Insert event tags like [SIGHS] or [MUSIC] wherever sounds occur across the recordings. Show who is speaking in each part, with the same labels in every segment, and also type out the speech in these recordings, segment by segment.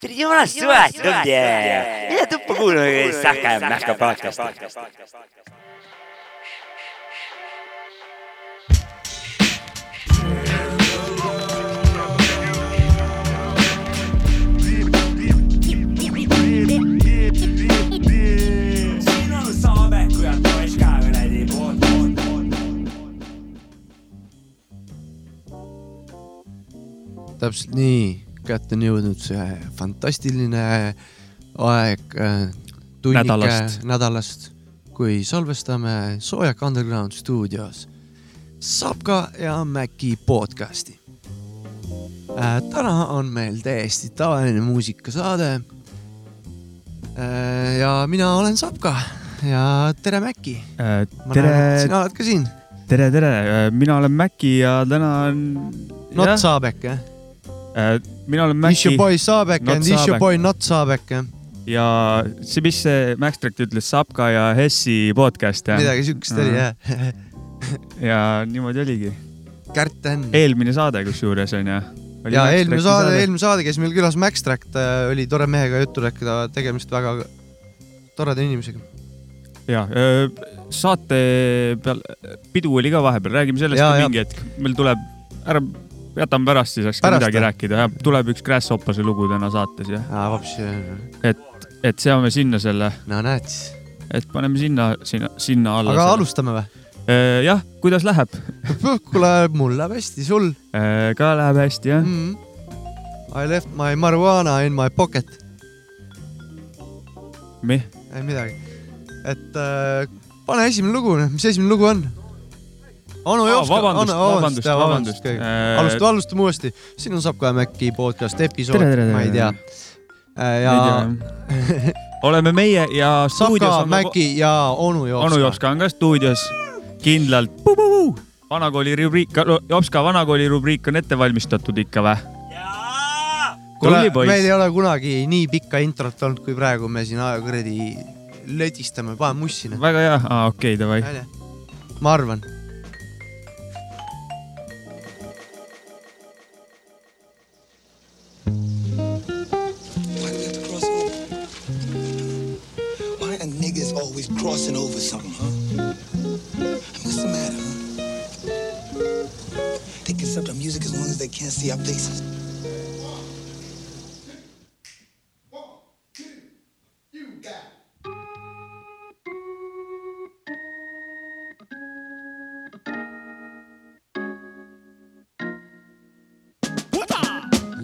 Speaker 1: Тренировать, где? Я тут погулю и сахар, мягко подкаст.
Speaker 2: täpselt nii kätte on jõudnud see fantastiline aeg äh, tunnike
Speaker 3: Nädalast.
Speaker 2: nädalast, kui salvestame Soojak Underground stuudios Sapka ja Mäki podcasti äh,. täna on meil täiesti tavaline muusikasaade äh,. ja mina olen Sapka ja tere Mäki, ma
Speaker 3: tere
Speaker 2: sina oled ka siin.
Speaker 3: tere, tere, mina olen Mäki ja täna on.
Speaker 2: Not Saabek jah?
Speaker 3: Mina olen
Speaker 2: Is your
Speaker 3: Mäki
Speaker 2: boy Saabek and is your boy not Saabek jah?
Speaker 3: ja see, mis see Max Tract ütles, Sapka ja Hessi podcast jah?
Speaker 2: midagi siukest oli jah.
Speaker 3: ja niimoodi oligi.
Speaker 2: Kärt Enn.
Speaker 3: eelmine saade kusjuures onju.
Speaker 2: ja eelmine saade, eelmine saade, kes meil külas Max Tract, oli tore mehega juttu rääkida, tegemist väga toreda inimesega.
Speaker 3: ja saate peal, pidu oli ka vahepeal, räägime sellest
Speaker 2: Ja,
Speaker 3: ka mingi hetk, meil tuleb, ära, jätame pärast siis, eks ka
Speaker 2: Pärast
Speaker 3: midagi
Speaker 2: või?
Speaker 3: rääkida, tuleb üks Grasshoppase lugu täna saates ja,
Speaker 2: aa, vapsi,
Speaker 3: et seame sinna selle,
Speaker 2: no näed siis.
Speaker 3: et paneme sinna, sinna, sinna alla.
Speaker 2: aga alustame või?
Speaker 3: jah, kuidas läheb? [LAUGHS]
Speaker 2: kuule, mul läheb hästi, sul
Speaker 3: ka läheb hästi jah?
Speaker 2: mm.? I left my marijuana in my pocket.
Speaker 3: mis?
Speaker 2: ei midagi. et äh, pane esimene lugu, mis esimene lugu on? Anu
Speaker 3: Aa,
Speaker 2: Jopska,
Speaker 3: vabandust, vabandust,
Speaker 2: vabandust,
Speaker 3: vabandust.
Speaker 2: vabandust.
Speaker 3: Äh,
Speaker 2: alustame, alustame uuesti. siin on Sapka ja Mäkki podcast episood, ma ei tea. ja
Speaker 3: oleme meie ja [LAUGHS] stuudios on
Speaker 2: Mäkki ja onu Jopska.
Speaker 3: onu Jopska on ka stuudios kindlalt. vanakooli rubriik, Jopska vanakooli rubriik on ette valmistatud ikka või?
Speaker 2: kuule meil ei ole kunagi nii pikka introt olnud, kui praegu me siin kuradi lödistame, paneme mussi.
Speaker 3: väga hea, okei davai.
Speaker 2: ma arvan.
Speaker 4: Crossing over something, huh? What's the matter, huh? They can accept our music as long as they can't see our faces.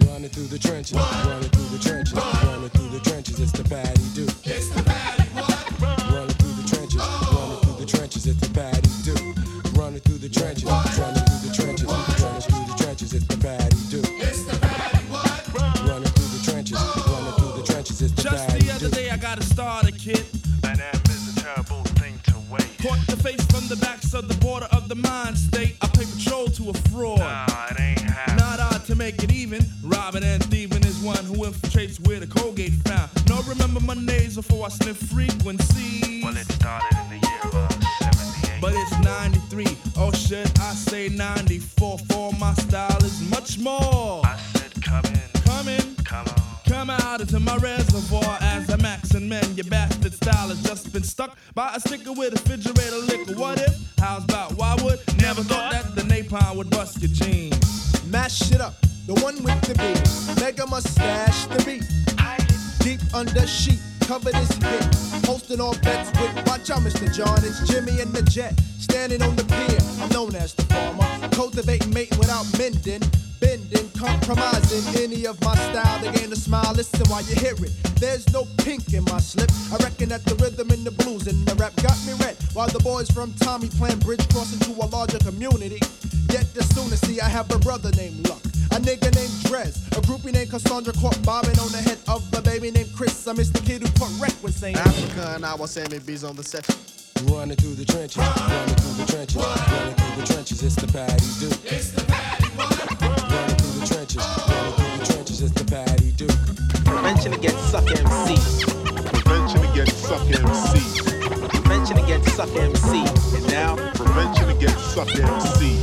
Speaker 5: Running through the trenches, running
Speaker 6: starter kit.
Speaker 7: An M is a terrible thing to wait.
Speaker 6: Caught the face from the backs of the border of the mind state. I pay patrol to a fraud.
Speaker 7: Nah, it ain't happening.
Speaker 6: Not odd to make it even. Robbing and thieving is one who infiltrates where the Colgate found. No, remember Mondays before I sniff frequencies.
Speaker 7: Well, it started in the year of 78.
Speaker 6: But it's 93. Oh, should I say 94? For my style is much more.
Speaker 7: I said, come in,
Speaker 6: Come in.
Speaker 7: come on.
Speaker 6: Come out into my reservoir as a max and men. Your bastard style has just been stuck by a sticker with a refrigerator liquor. What if? How's about why would? Never thought that the napalm would bust your jeans.
Speaker 8: Mash it up, the one with the beat. Mega mustache, the beat. Deep under sheet, cover this hit. Hosting all bets with, watch out, Mr. John. It's Jimmy and the Jet. Standing on the pier, I'm known as the farmer. Cultivating, mate without mending. Bending, compromising any of my style. They gain a smile, listen while you hear it. There's no pink in my slip. I reckon that the rhythm and the blues and the rap got me red. While the boys from Tommy playing bridge cross into a larger community. Yet the sooner see I have a brother named Luck. A nigga named Drez, a groupie named Cassandra caught bobbing on the head of a baby named Chris. I miss the kid who put wreck with saying Africa and I was Sammy B's on the set.
Speaker 5: Running through the trenches, running through the trenches, running through the trenches, it's the patty do. It's the patty the trenches, running through the trenches, it's the patty do.
Speaker 9: Prevention against suck MC.
Speaker 10: Prevention against suck MC.
Speaker 9: Prevention against suck MC. And now,
Speaker 10: Prevention against suck MC.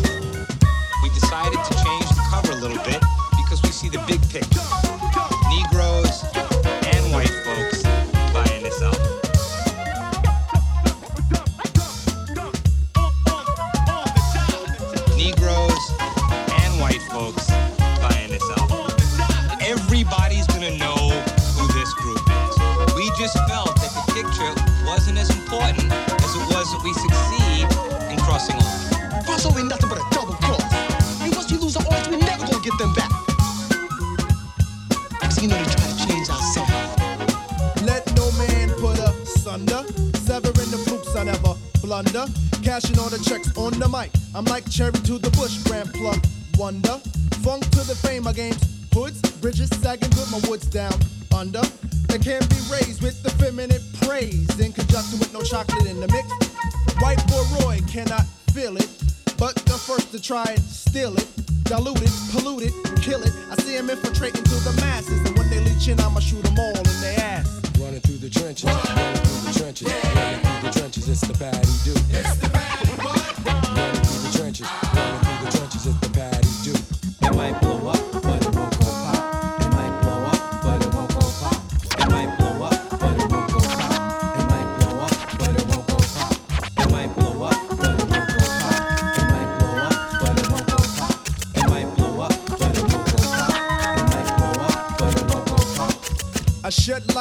Speaker 11: we decided to change the cover a little bit because we see the big picture.
Speaker 8: Cashing all the checks on the mic. I'm like cherry to the bush, grand plug wonder. Funk to the fame of games. Hoods, bridges sagging with my woods down under. They can be raised with the feminine praise in conjunction with no chocolate in the mix. White boy Roy cannot feel it, but the first to try it, steal it, dilute it, pollute it, kill it. I see 'em infiltrating to the masses, and when they leech in, I'ma shoot 'em all in their ass.
Speaker 5: Running through the trenches, running through the trenches, running through the trenches, it's the patty do. It's the patty Running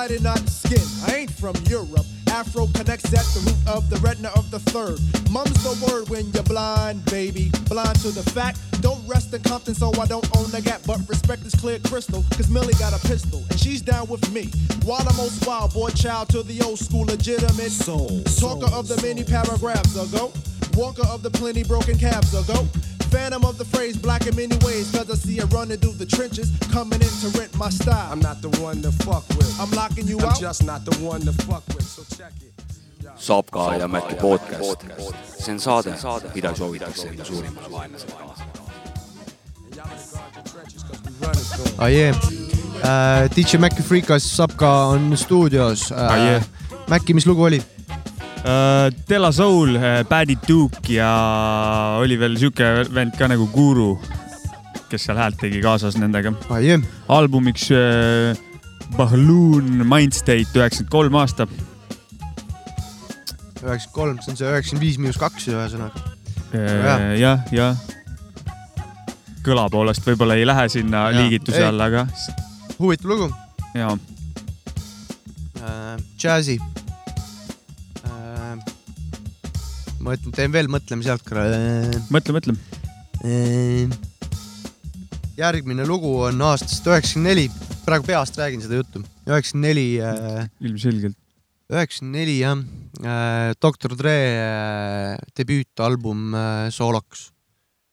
Speaker 8: shed light in not skin. I ain't from Europe. Afro connects at the root of the retina of the third. Mum's the word when you're blind, baby. Blind to the fact. Don't rest in Compton, so I don't own the gap. But respect is clear crystal, cause Millie got a pistol, and she's down with me. While the most wild boy child to the old school legitimate soul. Talker of the many paragraphs ago. Walker of the plenty broken cabs ago. Phantom of the phrase, black in many ways, cause I see her running through the trenches, coming in to rent my style.
Speaker 5: I'm not the one to fuck with.
Speaker 8: I'm locking you
Speaker 5: I'm
Speaker 8: out.
Speaker 5: just not the one to fuck with, so check it.
Speaker 12: saab ka ja Mäkki podcast. see on saade, mida soovitakse enda suurimale vaenlasele kaasa.
Speaker 2: ah,. Yeah. Uh, DJ Maci Freekas Sapka on stuudios uh,
Speaker 3: Ah, yeah.
Speaker 2: Maci, mis lugu oli?
Speaker 3: Della Soul, Paddy Duke ja oli veel sihuke vend ka nagu Guru, kes seal häält tegi kaasas nendega albumiks uh, Bahloon Mindstate üheksakümmend kolm aasta.
Speaker 2: üheksakümmend kolm, see on see üheksakümmend viis miinus kaks ühesõnaga.
Speaker 3: jah, jah ja.. kõla poolest võib-olla ei lähe sinna
Speaker 2: Jaa.
Speaker 3: liigituse alla, aga
Speaker 2: huvitav lugu
Speaker 3: jaa,
Speaker 2: uh,. Jazzy ma ütlen, teen veel mõtlemise uh,.
Speaker 3: mõtle, mõtle.
Speaker 2: uh, järgmine lugu on aastast üheksakümmend neli, praegu peast räägin seda juttu, üheksakümmend neli uh,
Speaker 3: ilmselgelt.
Speaker 2: üheksakümmend neli jah äh,, Doktor Dre äh, debüütalbum äh, sooloks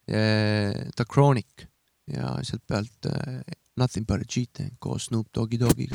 Speaker 2: äh,, The Chronic ja sealt pealt äh, Nothing but a G-Tank koos Snoop Doggy Doggiga.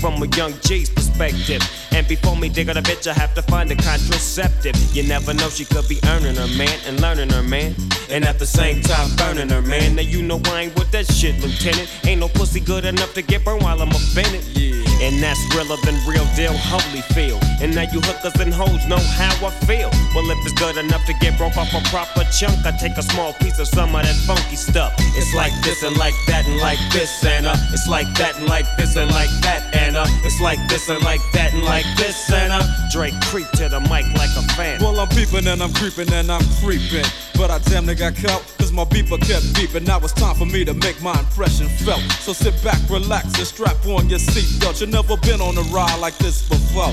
Speaker 13: From a young G's perspective. And before me dig on a bitch, I have to find a contraceptive. You never know, she could be earning her man and learning her man. And at the same time, burning her man. Now you know I ain't with that shit, Lieutenant. Ain't no pussy good enough to get burned while I'm offended.
Speaker 14: Yeah.
Speaker 13: And that's realer than real deal, holy feel. And now you hookers and hoes know how I feel. Well, if it's good enough to get broke off a proper chunk, I take a small piece of some of that funky stuff. It's like this and like that and like this and uh, it's like that and like this and like that and uh, it's like this and like that and like this and uh, Drake creep to the mic like a fan.
Speaker 14: Well, I'm peeping and I'm creeping and I'm creeping. But I damn near got caught, my beeper kept beeping. Now it's time for me to make my impression felt. So sit back, relax, and strap on your seatbelt. You've never been on a ride like this before.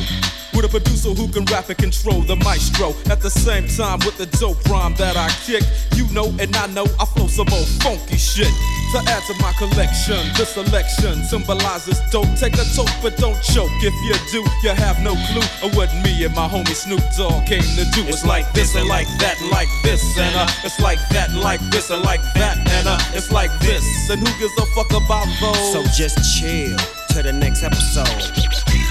Speaker 14: With a producer who can rap and control the maestro. At the same time, with the dope rhyme that I kick, you know and I know I flow some old funky shit. To add to my collection, this selection symbolizes dope. Take a toke, but don't choke. If you do, you have no clue of what me and my homie Snoop Dogg came to do. It's like this and like that and like this and uh, it's like that and like this and like that and uh, it's like this. And who gives a fuck about those?
Speaker 13: So just chill to the next episode.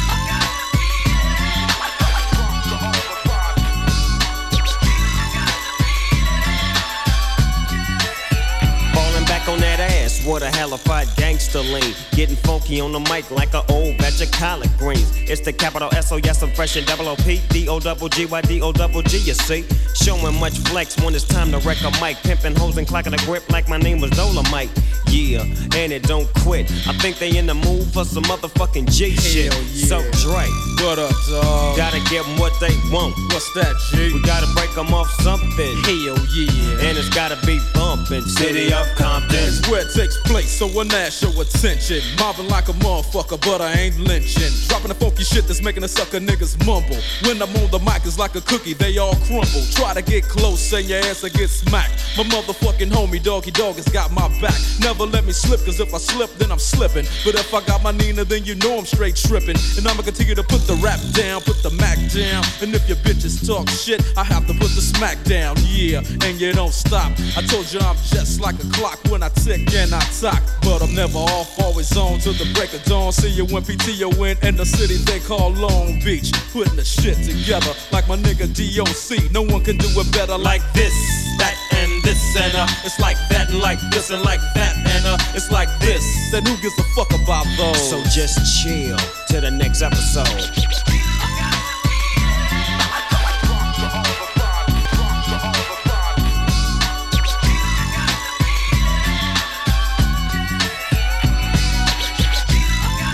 Speaker 13: On that ass
Speaker 15: what a hellified gangster lean. Getting funky on the mic like an old batch of collard greens. It's the capital S O yes, I'm fresh and double O P D O double G Y D O double G. You see, showing much flex when it's time to wreck a mic. Pimping hoes and clocking a grip like my name was Dolomite. Yeah, and it don't quit. I think they in the mood for some motherfucking G shit. So Dre,
Speaker 14: What up, dog?
Speaker 15: gotta give 'em what they want.
Speaker 14: What's that, G?
Speaker 15: We gotta break 'em off something.
Speaker 14: Hell yeah.
Speaker 15: And it's gotta be bumpin'. City of Compton.
Speaker 14: It's where it takes place, so when that show attention. Mobbing like a motherfucker, but I ain't lynching. Dropping the funky shit that's making the sucker niggas mumble. When I'm on the mic, it's like a cookie, they all crumble. Try to get close, and your ass will get smacked. My motherfucking homie, doggy dog, has got my back. Never let me slip, cause if I slip, then I'm slipping. But if I got my Nina, then you know I'm straight tripping. And I'ma continue to put the rap down, put the Mac down. And if your bitches talk shit, I have to put the smack down. Yeah, and you don't stop. I told you I'm just like a clock when I tick and I talk. But I'm never off, always on till the break of dawn. See you when PTO in in the city they call Long Beach. Putting the shit together like my nigga DOC. No one can do it better like this, that, this. And uh, it's like that and like this and like that. And uh, it's like this. Then who gives a fuck about those?
Speaker 15: So just chill to the next episode.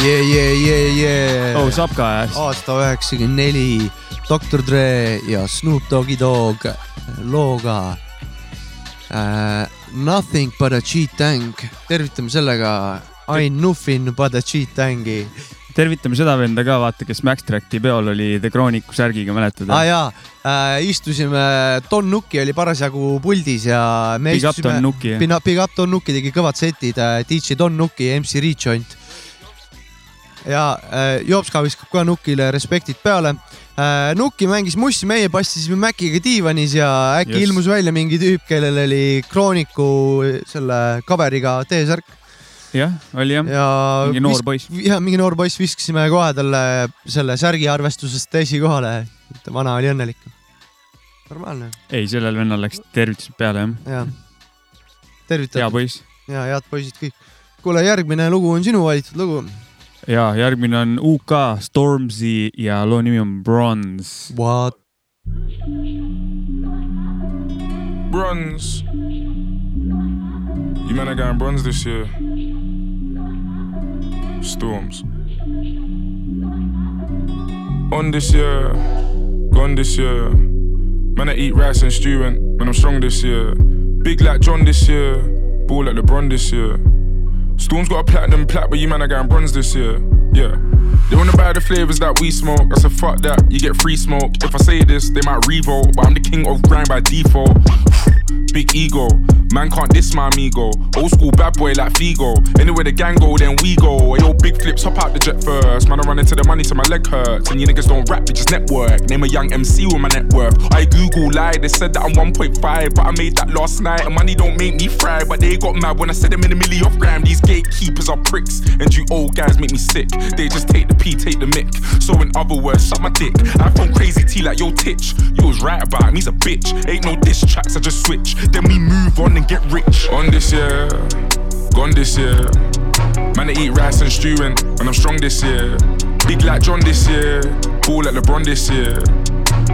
Speaker 2: yeah, yeah, yeah, yeah.
Speaker 3: oh, Sapka jah.
Speaker 2: aasta üheksakümmend neli, Doktor Dre ja Snoop Doggy Dogg looga äh, Nothing but a G-Tang. tervitame sellega Ain Nuffin but a G-Tangi.
Speaker 3: tervitame seda venda ka, vaata, kes Max Tracki peol oli The Chronicu särgiga, mäletad
Speaker 2: aa ah,? jaa äh,, istusime, Don Nuki oli parasjagu puldis ja me
Speaker 3: Big up
Speaker 2: istusime
Speaker 3: Don Nuki.
Speaker 2: Big up- Big up Don Nuki tegi kõvad setid äh,, DJ Don Nuki MC Rejoint. ja äh, Jopska viskab ka Nukile respektid peale. Nuki mängis mussi, meie passisime Maciga diivanis ja äkki yes. ilmus välja mingi tüüp, kellel oli Krooniku selle coveriga T-särk
Speaker 3: jah, oli jah
Speaker 2: ja
Speaker 3: mingi noor poiss.
Speaker 2: ja mingi noor poiss viskasime kohe talle selle särgi arvestusest esikohale. vana oli õnnelik. normaalne,
Speaker 3: ei, sellel vennal läks tervitused peale jah.
Speaker 2: jah. tervitad
Speaker 3: hea poiss.
Speaker 2: ja head poisid kõik. kuule, järgmine lugu on sinu valitud lugu.
Speaker 3: Ja järgmine on UK Stormzy ja loo nimi on Bronze.
Speaker 2: What?
Speaker 16: Bronze. You man are going bronze this year. Storms. On this year, gone this year. Man, I eat rice and stew and when I'm strong this year. Big like John this year. Ball like LeBron this year. Storm's got a platinum plat, but you man are going bronze this year. Yeah. They wanna buy the flavors that we smoke. I said, fuck that, you get free smoke. If I say this, they might revolt, but I'm the king of grind by default. [SIGHS] Big ego, man can't diss my amigo. Old school bad boy like Figo. Anywhere the gang go, then we go. Yo, big flips, hop out the jet first. Man, I run into the money till my leg hurts. And you niggas don't rap, we just network. Name a young MC with my net worth. I Google lied, they said that I'm 1.5, but I made that last night. And money don't make me fry, but they got mad when I said them in a milli off gram. These gatekeepers are pricks, and you old guys make me sick. They just take the P, take the mic. So in other words, suck my dick. I phone crazy T like yo titch. You was right about him, he's a bitch. Ain't no diss tracks, I just switch. Then we move on and get rich. On this year, gone this year. Man, I eat rice and stew and, I'm strong this year. Big like John this year. Ball like LeBron this year.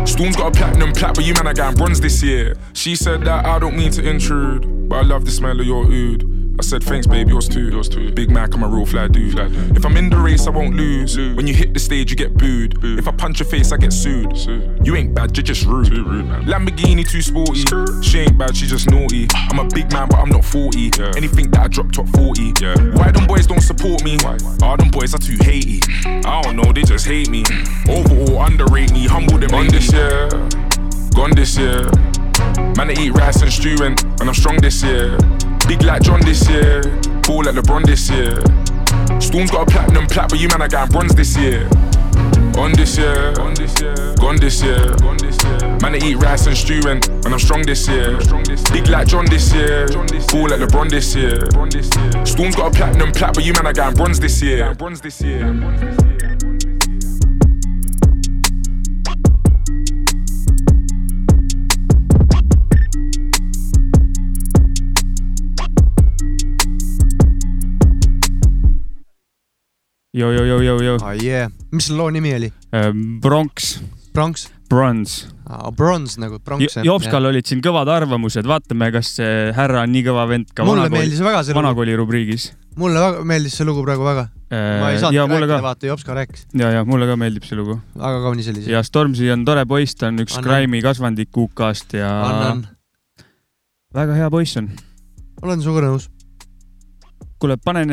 Speaker 16: Storm's got a platinum plat, but you man are going bronze this year. She said that I don't mean to intrude, but I love the smell of your oud. I said thanks, babe, yours too. Yours too. Big Mac, I'm a real fly dude. If I'm in the race, I won't lose. When you hit the stage, you get booed. If I punch your face, I get sued. You ain't bad, you're just rude. Lamborghini too sporty. She ain't bad, she just naughty. Ah. I'm a big man, but I'm not 40. Anything that I drop top 40. Yeah. Why them boys don't support me? All ah, them boys are too hatey. I don't know, they just hate me. Overall, underrate me, humble them. On this year, gone this year. Man, I eat rice and stew and, and I'm strong this year. Big like John this year. Ball like LeBron this year. Storm's got a platinum plat, but you man are going bronze this year. On this year, gone this year. Man, I eat rice and stew and, and I'm strong this year. Big like John this year. Ball like LeBron this year. Storm's got a platinum plat, but you man are going bronze this year. Bronze this year.
Speaker 3: Yo-yo-yo-yo-yo.
Speaker 2: oh yeah, mis selle loo nimi oli?
Speaker 3: Bronx,
Speaker 2: Bronx,
Speaker 3: Bronze.
Speaker 2: Bronze nagu Bronx.
Speaker 3: Jopskal olid siin kõvad arvamused, vaatame, kas see härra on nii kõva vend ka vanakooli vanakooli rubriigis.
Speaker 2: mulle väga meeldis see lugu praegu väga. ma ei
Speaker 3: ja
Speaker 2: saanud
Speaker 3: mulle
Speaker 2: rääkida, vaata Jopska rääkis,
Speaker 3: ja, ja mulle ka meeldib see lugu.
Speaker 2: väga kaunis oli see.
Speaker 3: ja Stormzy on tore poiss, ta on üks. Grime'i kasvandik UK-st ja väga hea poiss on.
Speaker 2: olen sinuga nõus.
Speaker 3: kuule, pane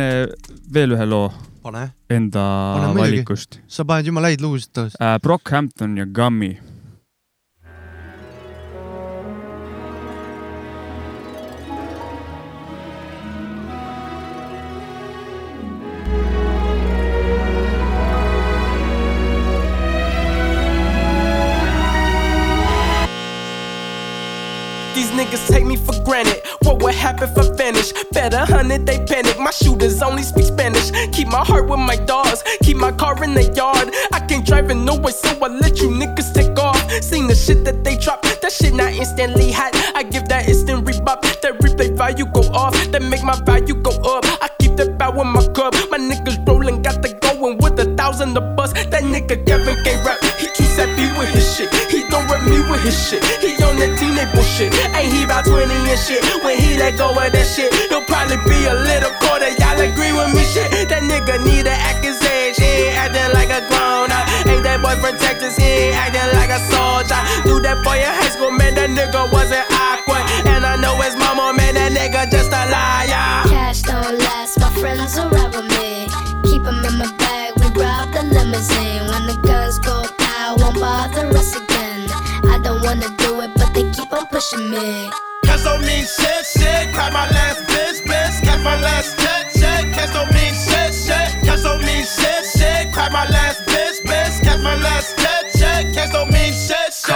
Speaker 3: veel ühe loo
Speaker 2: pane,
Speaker 3: enda
Speaker 2: Pane
Speaker 3: valikust
Speaker 2: sa paned jumala häid lugusid taas.
Speaker 3: äh,. Brockhampton ja Gummy.
Speaker 17: Niggas take me for granted. What would happen if I vanish? Better hundred, they panic. My shooters only speak Spanish. Keep my heart with my dogs. Keep my car in the yard. I can't drive it nowhere, so I let you niggas take off. Seen the shit that they drop. That shit not instantly hot. I give that instant rebop. That replay value go off. That make my value go up. I keep the bow in my cup. My niggas rolling, got the going with a thousand the bus. That nigga Kevin can't rap. With his shit. He don't rap me with his shit. He on that teenage bullshit. Ain't he about 20 and shit? When he let go of that shit, he'll probably be a little quarter. Y'all agree with me? Shit, that nigga need to act his age. He ain't acting like a grown up. Ain't that boy protectors? He ain't acting like a soldier. Do that for your high school, man. That nigga wasn't
Speaker 18: wanna do it, but they keep on pushing me.
Speaker 19: Cash don't mean shit, shit. Cry my last bitch, bitch. Cash my last check, check. Cash don't mean shit.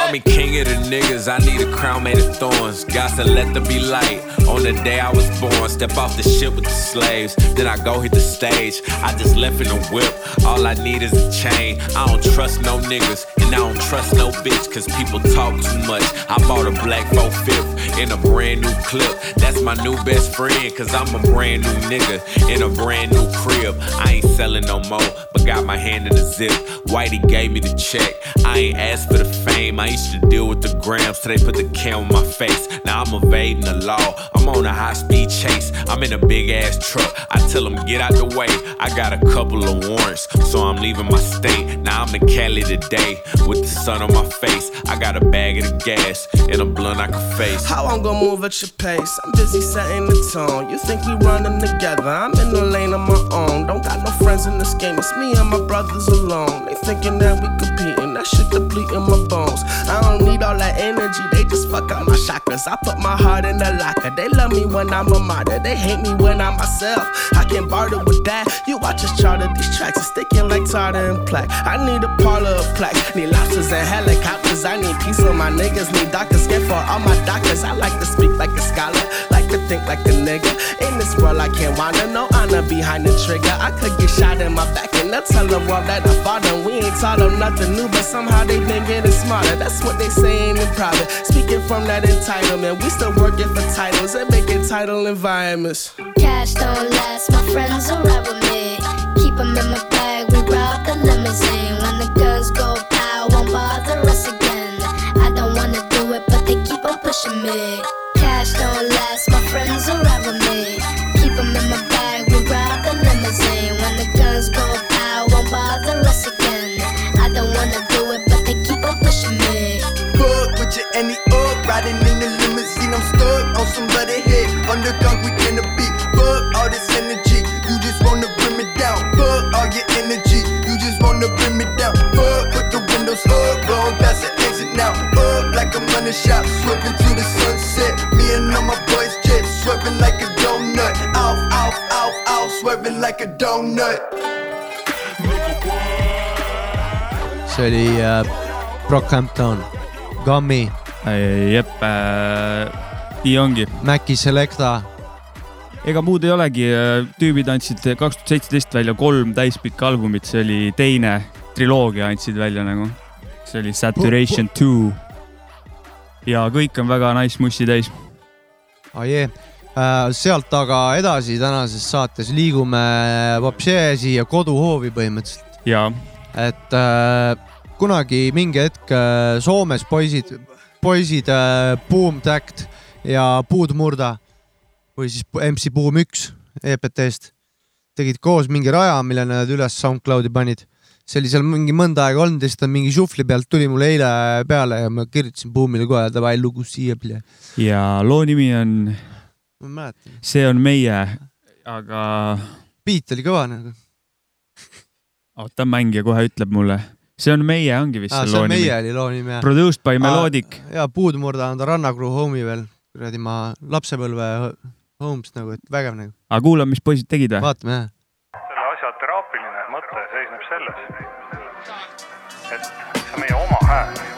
Speaker 20: Call me king of the niggas, I need a crown made of thorns. Got to let there be light. On the day I was born, step off the ship with the slaves. Then I go hit the stage. I just left in a whip. All I need is a chain. I don't trust no niggas, and I don't trust no bitch, cause people talk too much. I bought a black 4 5th in a brand new clip. That's my new best friend, cause I'm a brand new nigga in a brand new crib. I ain't selling no more, but got my hand in the zip. Whitey gave me the check. I ain't asked for the fame. I used to deal with the grams they put the cam on my face. Now I'm evading the law. I'm on a high speed chase. I'm in a big ass truck. I tell them get out the way. I got a couple of warrants, so I'm leaving my state. Now I'm in Cali today with the sun on my face. I got a bag of the gas and a blunt I can face.
Speaker 17: How I'm gonna move at your pace? I'm busy setting the tone. You think we running together? I'm in the lane on my own. Don't got no friends in this game. It's me and my brothers alone. They thinking that we competing. Shit depleting my bones. I don't need all that energy. They just fuck up my chakras. I put my heart in the locker. They love me when I'm a martyr. They hate me when I'm myself. I can barter with that. You watch us charter these tracks. It's sticking like tartar and plaque. I need a parlor of plaque. Need lobsters and helicopters. I need peace for my niggas. Need doctors. get for all my doctors. I like to speak like a scholar. Like to think like a nigga. In this world, I can't wanna no honor behind the trigger. I could get shot in my back and they'll tell the world that I fought taught them nothing new, but somehow they been getting smarter. That's what they saying in private. Speaking from that entitlement, we still working for titles and making title environments.
Speaker 18: Cash don't last, my friends will ride with me. Keep 'em in my bag, we rob the limousine. When the guns go pow, won't bother us again. I don't wanna do it, but they keep on pushing me. Cash don't last, my friends will ride with me. Keep 'em in my bag, we rob the limousine. When the guns go pow, won't bother us again. Wanna do it, but they keep on pushing me.
Speaker 19: Fuck with your any up, riding in the limousine. I'm stuck on somebody head, under concrete in the beat. Fuck all this energy, you just wanna bring me down. Fuck all your energy, you just wanna bring me down. Fuck, put the windows up, blowing past the exit now. Up like I'm running shop, swerving to the sunset. Me and all my boys jet, swerving like a donut. Off, off, off, off, swerving like a donut.
Speaker 2: See oli äh, Brockhampton, Gummy,
Speaker 3: jep äh,, nii ongi.
Speaker 2: Maci Selecta.
Speaker 3: ega muud ei olegi, tüübid andsid kaks tuhat seitseteist välja kolm täispikka albumit, see oli teine triloogia andsid välja nagu. see oli Saturation two. ja kõik on väga nice mussi täis.
Speaker 2: oh,. Yeah. Äh, sealt aga edasi tänases saates liigume vapšee siia koduhoovi põhimõtteliselt.
Speaker 3: ja,
Speaker 2: et äh, kunagi mingi hetk äh, Soomes poisid, poisid äh, Boom Tact ja Puudmurda või siis MC Boom üks EPT-st tegid koos mingi raja, mille nad üles SoundCloudi panid. see oli seal mingi mõnda aega olnud ja siis ta mingi šufli pealt tuli mulle eile peale ja ma kirjutasin Boomile kohe, davai lugu siia.
Speaker 3: ja loo nimi on,
Speaker 2: ma ei mäleta,
Speaker 3: see on meie, aga
Speaker 2: beat oli kõva nagu.
Speaker 3: oota, mängija kohe ütleb mulle. See on meie, ongi vist
Speaker 2: aa,
Speaker 3: see
Speaker 2: see
Speaker 3: loo
Speaker 2: on meie
Speaker 3: nimi.
Speaker 2: oli loo nimi jah.
Speaker 3: Produced by Melodic.
Speaker 2: ja Puudmurda on ta Rannakru homie veel, kuradi ma lapsepõlve homes nagu, et vägev nagu.
Speaker 3: aga kuulame, mis poisid tegid või?
Speaker 2: vaatame jah.
Speaker 21: selle asja teraapiline mõte seisneb selles, et see on meie oma hääl,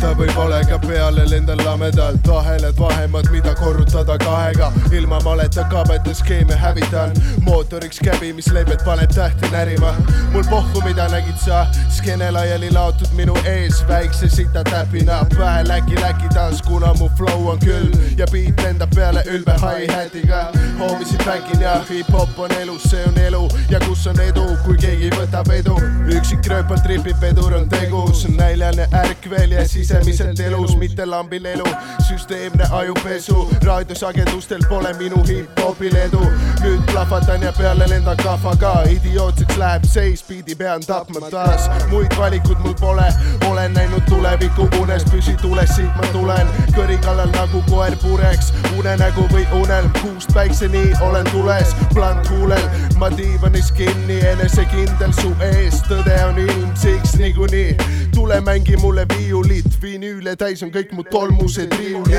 Speaker 22: valeta või valega peale lendan lamedalt, ahelad vahemad, mida korrutada kahega. ilma maleta kabete skeeme hävitan, mootoriks käbi, mis leibed paneb tähti närima. mul pohhu, mida nägid sa, skeene laiali laotud minu ees, väikse sita täpina, pähe läki-läki tants, kuna mu flow on küll. Ja beat lendab peale ülbe hi-hatiga. hoomisid bänkin ja hip-hop on elus, see on elu. Ja kus on edu, kui keegi võtab edu. üksik rööpal tripib, vedur on tegus, näljane ärk veel ja sisemiselt elus, mitte lambil elu. süsteemne ajupesu, raadiosagedustel pole minu hip-hopil edu. nüüd plahvatan ja peale lendan kahvaga, idiootseks läheb seis, biidi pean tapma taas. muid valikuid mul pole, olen näinud tuleviku unes, püsi tules, siit ma tulen. kõri kallal nagu koer pureks, unenägu või unelm, kuust päikseni olen tules, plant huulel, ma diivanis kinni, enesekindel su ees, tõde on ilmsiks niikuinii. tule mängi mulle viiulit, vinüüle täis on kõik mu tolmused riiulid.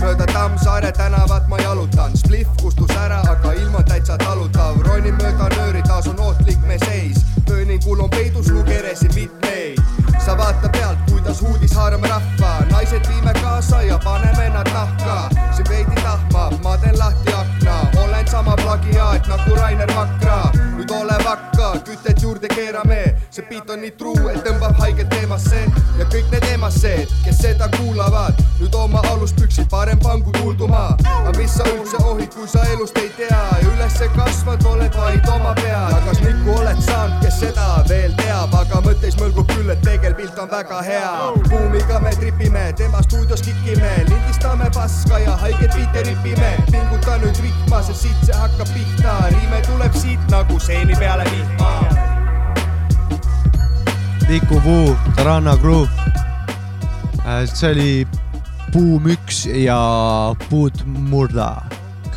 Speaker 23: mööda Tammsaare tänavat ma jalutan, spliff kustus ära, aga ilm on täitsa talutav, ronin mööda nööri, taas on ohtlik me seis. pööningul on peidus lugeresi mitmeid, sa vaata pealt, kuidas huudis haarame rahva, naised viime kaasa ja paneme nad nahka. siin veidi tahmab, ma teen lahti akna, sama plagiaat nagu Rainer Vakra. nüüd ole vakka, kütet juurde keerame, see beat on nii truu, et tõmbab haiget teemasse ja kõik need emased, kes seda kuulavad, nüüd oma aluspüksid parem pangu kuulduma. aga mis sa üldse ohid, kui sa elust ei tea ja ülesse kasvad, oled vaid oma pea. ja kas Niku oled saanud, kes seda veel teab, aga mõttes mõlgub küll, et peegelpilt on väga hea. buumiga me tripime, tema stuudios kikime, lindistame paska ja haiget biite ripime. pinguta nüüd rihma, sest siit see hakkab pihta, riime tuleb siit nagu seeni peale vihma.
Speaker 2: Viku Puu, Taranna Crew. see oli Boom üks ja Puudmurda.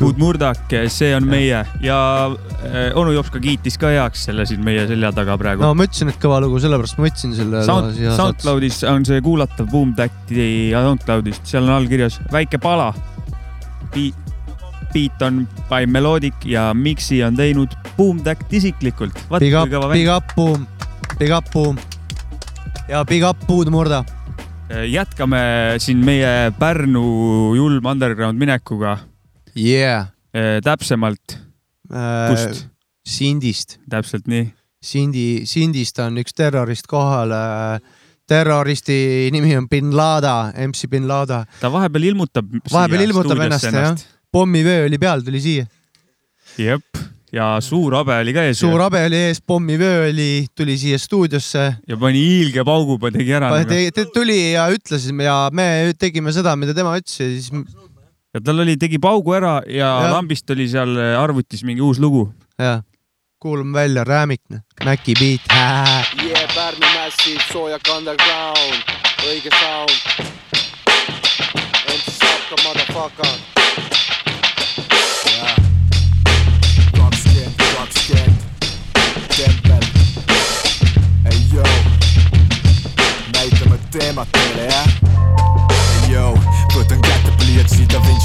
Speaker 3: Puudmurdak, see on meie ja äh, onu Jops ka kiitis ka heaks selle siin meie selja taga praegu
Speaker 2: no ma ütlesin, et kõva lugu, sellepärast ma võtsin selle.
Speaker 3: Sound, SoundCloudis on see kuulatav Boom Tacti SoundCloudist, seal on all kirjas väike pala. Beat on by Melodic ja mix'i on teinud Boom Tact isiklikult.
Speaker 2: Big up, big up, Boom, big up, Boom ja big up, Puudmurda.
Speaker 3: jätkame siin meie Pärnu julm underground minekuga.
Speaker 2: Yeah.
Speaker 3: täpsemalt, kust?
Speaker 2: Sindist.
Speaker 3: täpselt nii.
Speaker 2: Sindi, Sindist on üks terrorist kohal. terroristi nimi on bin Laden, MC bin Laden.
Speaker 3: ta vahepeal ilmutab.
Speaker 2: vahepeal ilmutab ennast jah. Pommivöö oli peal, tuli siia.
Speaker 3: jep, ja suur habe oli ka ees.
Speaker 2: suur habe oli ees, pommivöö oli, tuli siia stuudiosse.
Speaker 3: ja pani hiilge paugu, tegi ära.
Speaker 2: ta tuli ja ütles ja me tegime seda, mida tema ütles ja siis.
Speaker 3: ja tal oli, tegi paugu ära ja, ja lambist oli seal arvutis mingi uus lugu.
Speaker 2: jah, kuulame välja, Räämik, Maci beat. [LAUGHS]
Speaker 24: Yeah, Pärnu Massive, soojak underground, õige sound. MC Sapka, motherfucker.
Speaker 25: tempel. ei joo, näitame teemat teile jah. ei joo, võtan kätte pliiatsi Da Vinci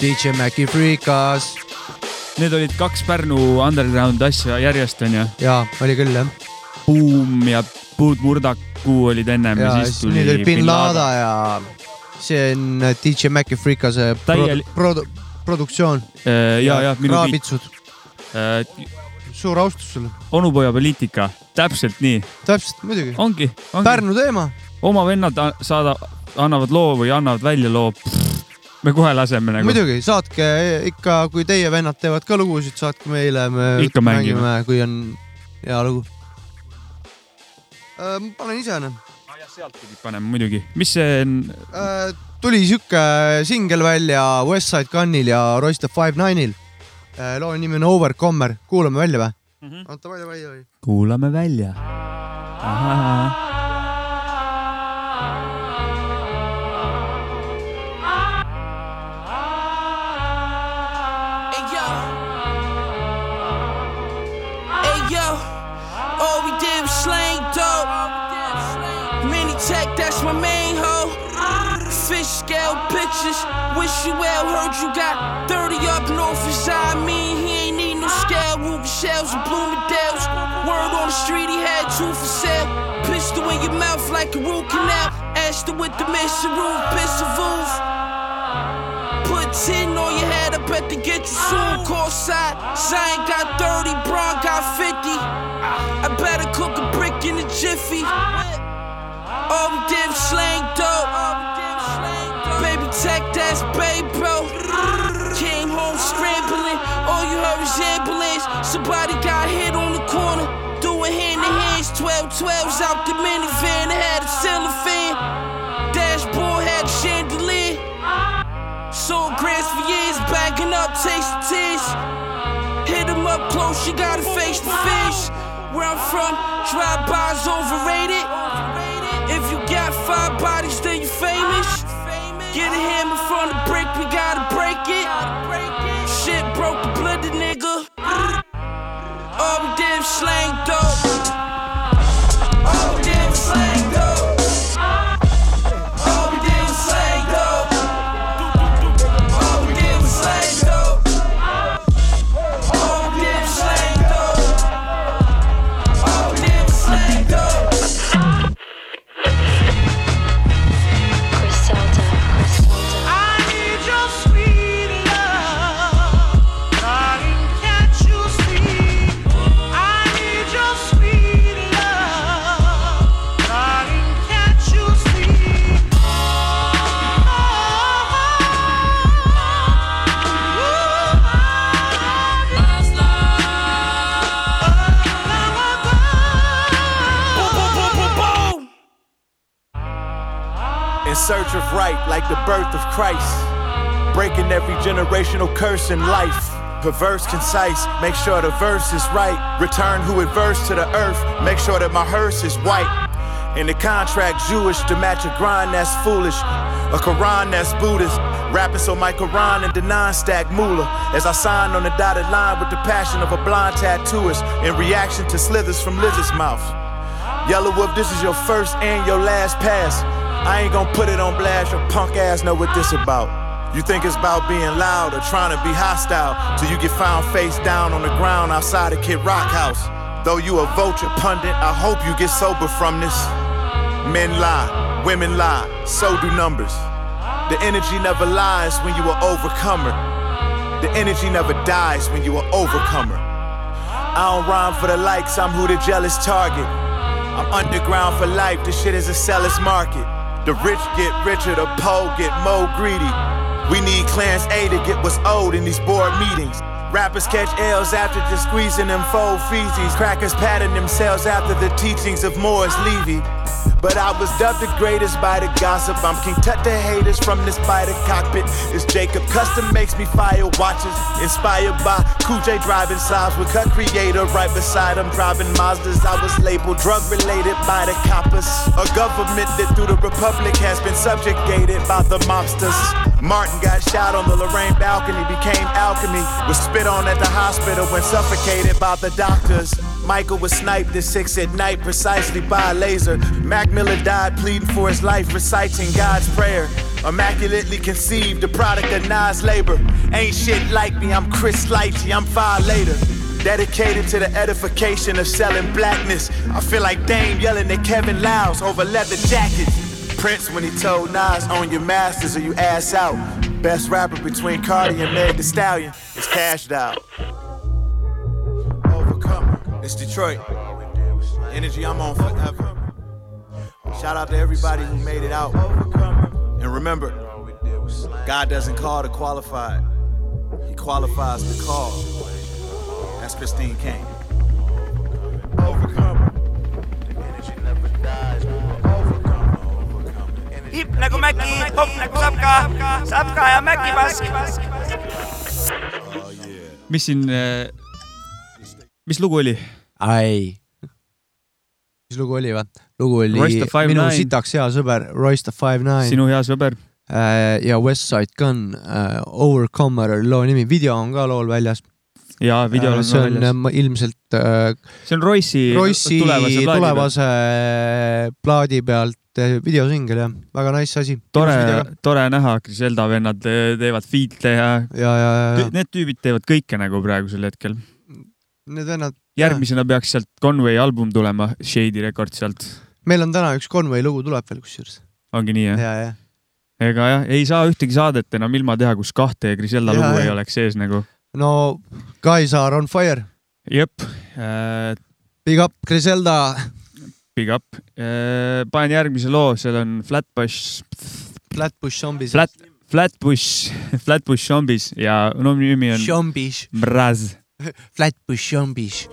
Speaker 2: DJ Maci Freekas.
Speaker 3: Need olid kaks Pärnu underground asja järjest onju.
Speaker 2: jaa, oli küll jah.
Speaker 3: Buum ja Puud Murdakuu olid ennem ja,
Speaker 2: ja
Speaker 3: siis tuli
Speaker 2: nüüd oli bin Laden ja see on DJ Maci Freekase
Speaker 3: Täiel-
Speaker 2: produ-, produktsioon.
Speaker 3: Äh, ja, ja minu beat.
Speaker 2: kraabitsud,
Speaker 3: Äh,
Speaker 2: suur austus sulle.
Speaker 3: onupoja poliitika, täpselt nii.
Speaker 2: täpselt, muidugi.
Speaker 3: ongi, ongi..
Speaker 2: Pärnu teema.
Speaker 3: oma vennad saada, annavad loo või annavad välja loo. Me kohe laseme nagu.
Speaker 2: muidugi, saatke ikka, kui teie vennad teevad ka lugusid, saatke meile, me
Speaker 3: Ikka mängime.,
Speaker 2: kui on hea lugu. ma panen ise noh.
Speaker 3: sealt pidi panema muidugi, mis see on?
Speaker 2: Äh, tuli sihuke singel välja Westside Gunil ja Royster Five Nine'il. loo nimi on Overcomer, kuulame välja või mm? -hmm. oota, vai, vai, vai.
Speaker 3: kuulame välja.
Speaker 26: Hey Tech, that's my main hoe. Fish scale pictures. Wish you well, heard you got 30 up north. I mean, he ain't need no scale. Ruby shells and Bloomingdale's. Word on the street, he had two for sale. Pistol in your mouth like a root canal. Ashton with the mission roof, pistol roof. Put 10 on your head, I bet to get you soon. Call side, Zion got 30, Braun got 50. I better cook a brick in a jiffy. Did was slang dope. Baby tech, that's babe, bro. Came home scrambling, all you heard was ambulance. Somebody got hit on the corner, doing hand to hands. 12 12s out the minivan, it had a ceiling. Dashboard had a chandelier. Sold grants for years, bagging up, tasting tears. Hit him up close, you gotta face the fish. Where I'm from, drive-bys overrated. Five bodies, then you famous. Get a hammer from the brick, we gotta break it. Shit broke the blood, the nigga. All we did was slang dope.
Speaker 27: Right, like the birth of Christ. Breaking every generational curse in life. Perverse, concise, make sure the verse is right. Return who adverse to the earth, make sure that my hearse is white. In the contract, Jewish to match a grind that's foolish. A Quran that's Buddhist. Rapping so my Quran and the non-stack moolah. As I signed on the dotted line with the passion of a blind tattooist in reaction to slithers from lizard's mouth. Yelawolf, this is your first and your last pass. I ain't gonna put it on blast, your punk ass know what this about. You think it's about being loud or trying to be hostile till you get found face down on the ground outside of Kid Rock House. Though you a vulture pundit, I hope you get sober from this. Men lie, women lie, so do numbers. The energy never lies when you are overcomer. The energy never dies when you are overcomer. I don't rhyme for the likes, I'm who the jealous target. I'm underground for life, this shit is a seller's market. The rich get richer, the poor get more greedy. We need Clarence A to get what's owed in these board meetings. Rappers catch L's after just squeezing them faux feces. Crackers patting themselves after the teachings of Morris Levy. But I was dubbed the greatest by the gossip. I'm King Tut the haters from the spider cockpit. It's Jacob Custom makes me fire watches. Inspired by Cool J driving sides with Cut Creator right beside him. Driving Mazdas. I was labeled drug related by the coppers. A government that through the Republic has been subjugated by the mobsters. Martin got shot on the Lorraine balcony, became alchemy. Was spit on at the hospital when suffocated by the doctors. Michael was sniped at six at night, precisely by a laser. Miller died pleading for his life, reciting God's prayer. Immaculately conceived, the product of Nas labor. Ain't shit like me, I'm Chris Lighty, I'm far later. Dedicated to the edification of selling blackness. I feel like Dame yelling at Kevin Liles over leather jackets. Prince when he told Nas, own your masters or you ass out. Best rapper between Cardi and Meg the Stallion is cashed out. It's Detroit. Energy I'm on forever. Shout out to everybody who made it out. And remember, God doesn't call the qualified, He qualifies the call. That's Christine Kane.
Speaker 28: hip nagu Mäki, hop nagu Sapka, Sapka ja Mäki pask.
Speaker 3: mis siin eh,, mis lugu oli?
Speaker 2: ai. Mis lugu oli või? lugu oli minu
Speaker 3: 59.
Speaker 2: sitaks hea sõber Royce the Five Nine.
Speaker 3: sinu hea sõber.
Speaker 2: ja Westside Gun uh,, Overcomer oli loo nimi, video on ka lool väljas.
Speaker 3: Jaa, videol on
Speaker 2: see on
Speaker 3: väljas.
Speaker 2: äh, ilmselt uh,
Speaker 3: see on Royce'i
Speaker 2: Royce'i
Speaker 3: tulevase plaadi
Speaker 2: tulevase plaadi pealt videosingel jah, väga nice asi.
Speaker 3: tore, tore näha, Griselda vennad te- teevad feat'e ja,
Speaker 2: ja, ja, ja, ja.
Speaker 3: need tüübid teevad kõike nagu praegusel hetkel.
Speaker 2: Need vennad,
Speaker 3: järgmisena peaks sealt Conway album tulema, Shady Record sealt.
Speaker 2: meil on täna üks Conway lugu tuleb veel kusjuures.
Speaker 3: ongi nii jah
Speaker 2: ja, ja,
Speaker 3: ega jah, ei saa ühtegi saadet enam ilma teha, kus kahte Griselda
Speaker 2: Jaa,
Speaker 3: lugu ei
Speaker 2: jah.
Speaker 3: oleks sees nagu.
Speaker 2: no are on fire.
Speaker 3: jep äh,.
Speaker 2: Big up Griselda.
Speaker 3: Big up äh,. panen järgmise loo, seal on Flatbush.
Speaker 2: Flatbush Zombies.
Speaker 3: Flat, Flatbush, [LAUGHS] Flatbush Zombies ja no nimi on
Speaker 2: Zombies.
Speaker 3: Mraz.
Speaker 2: Flatbush Zombies.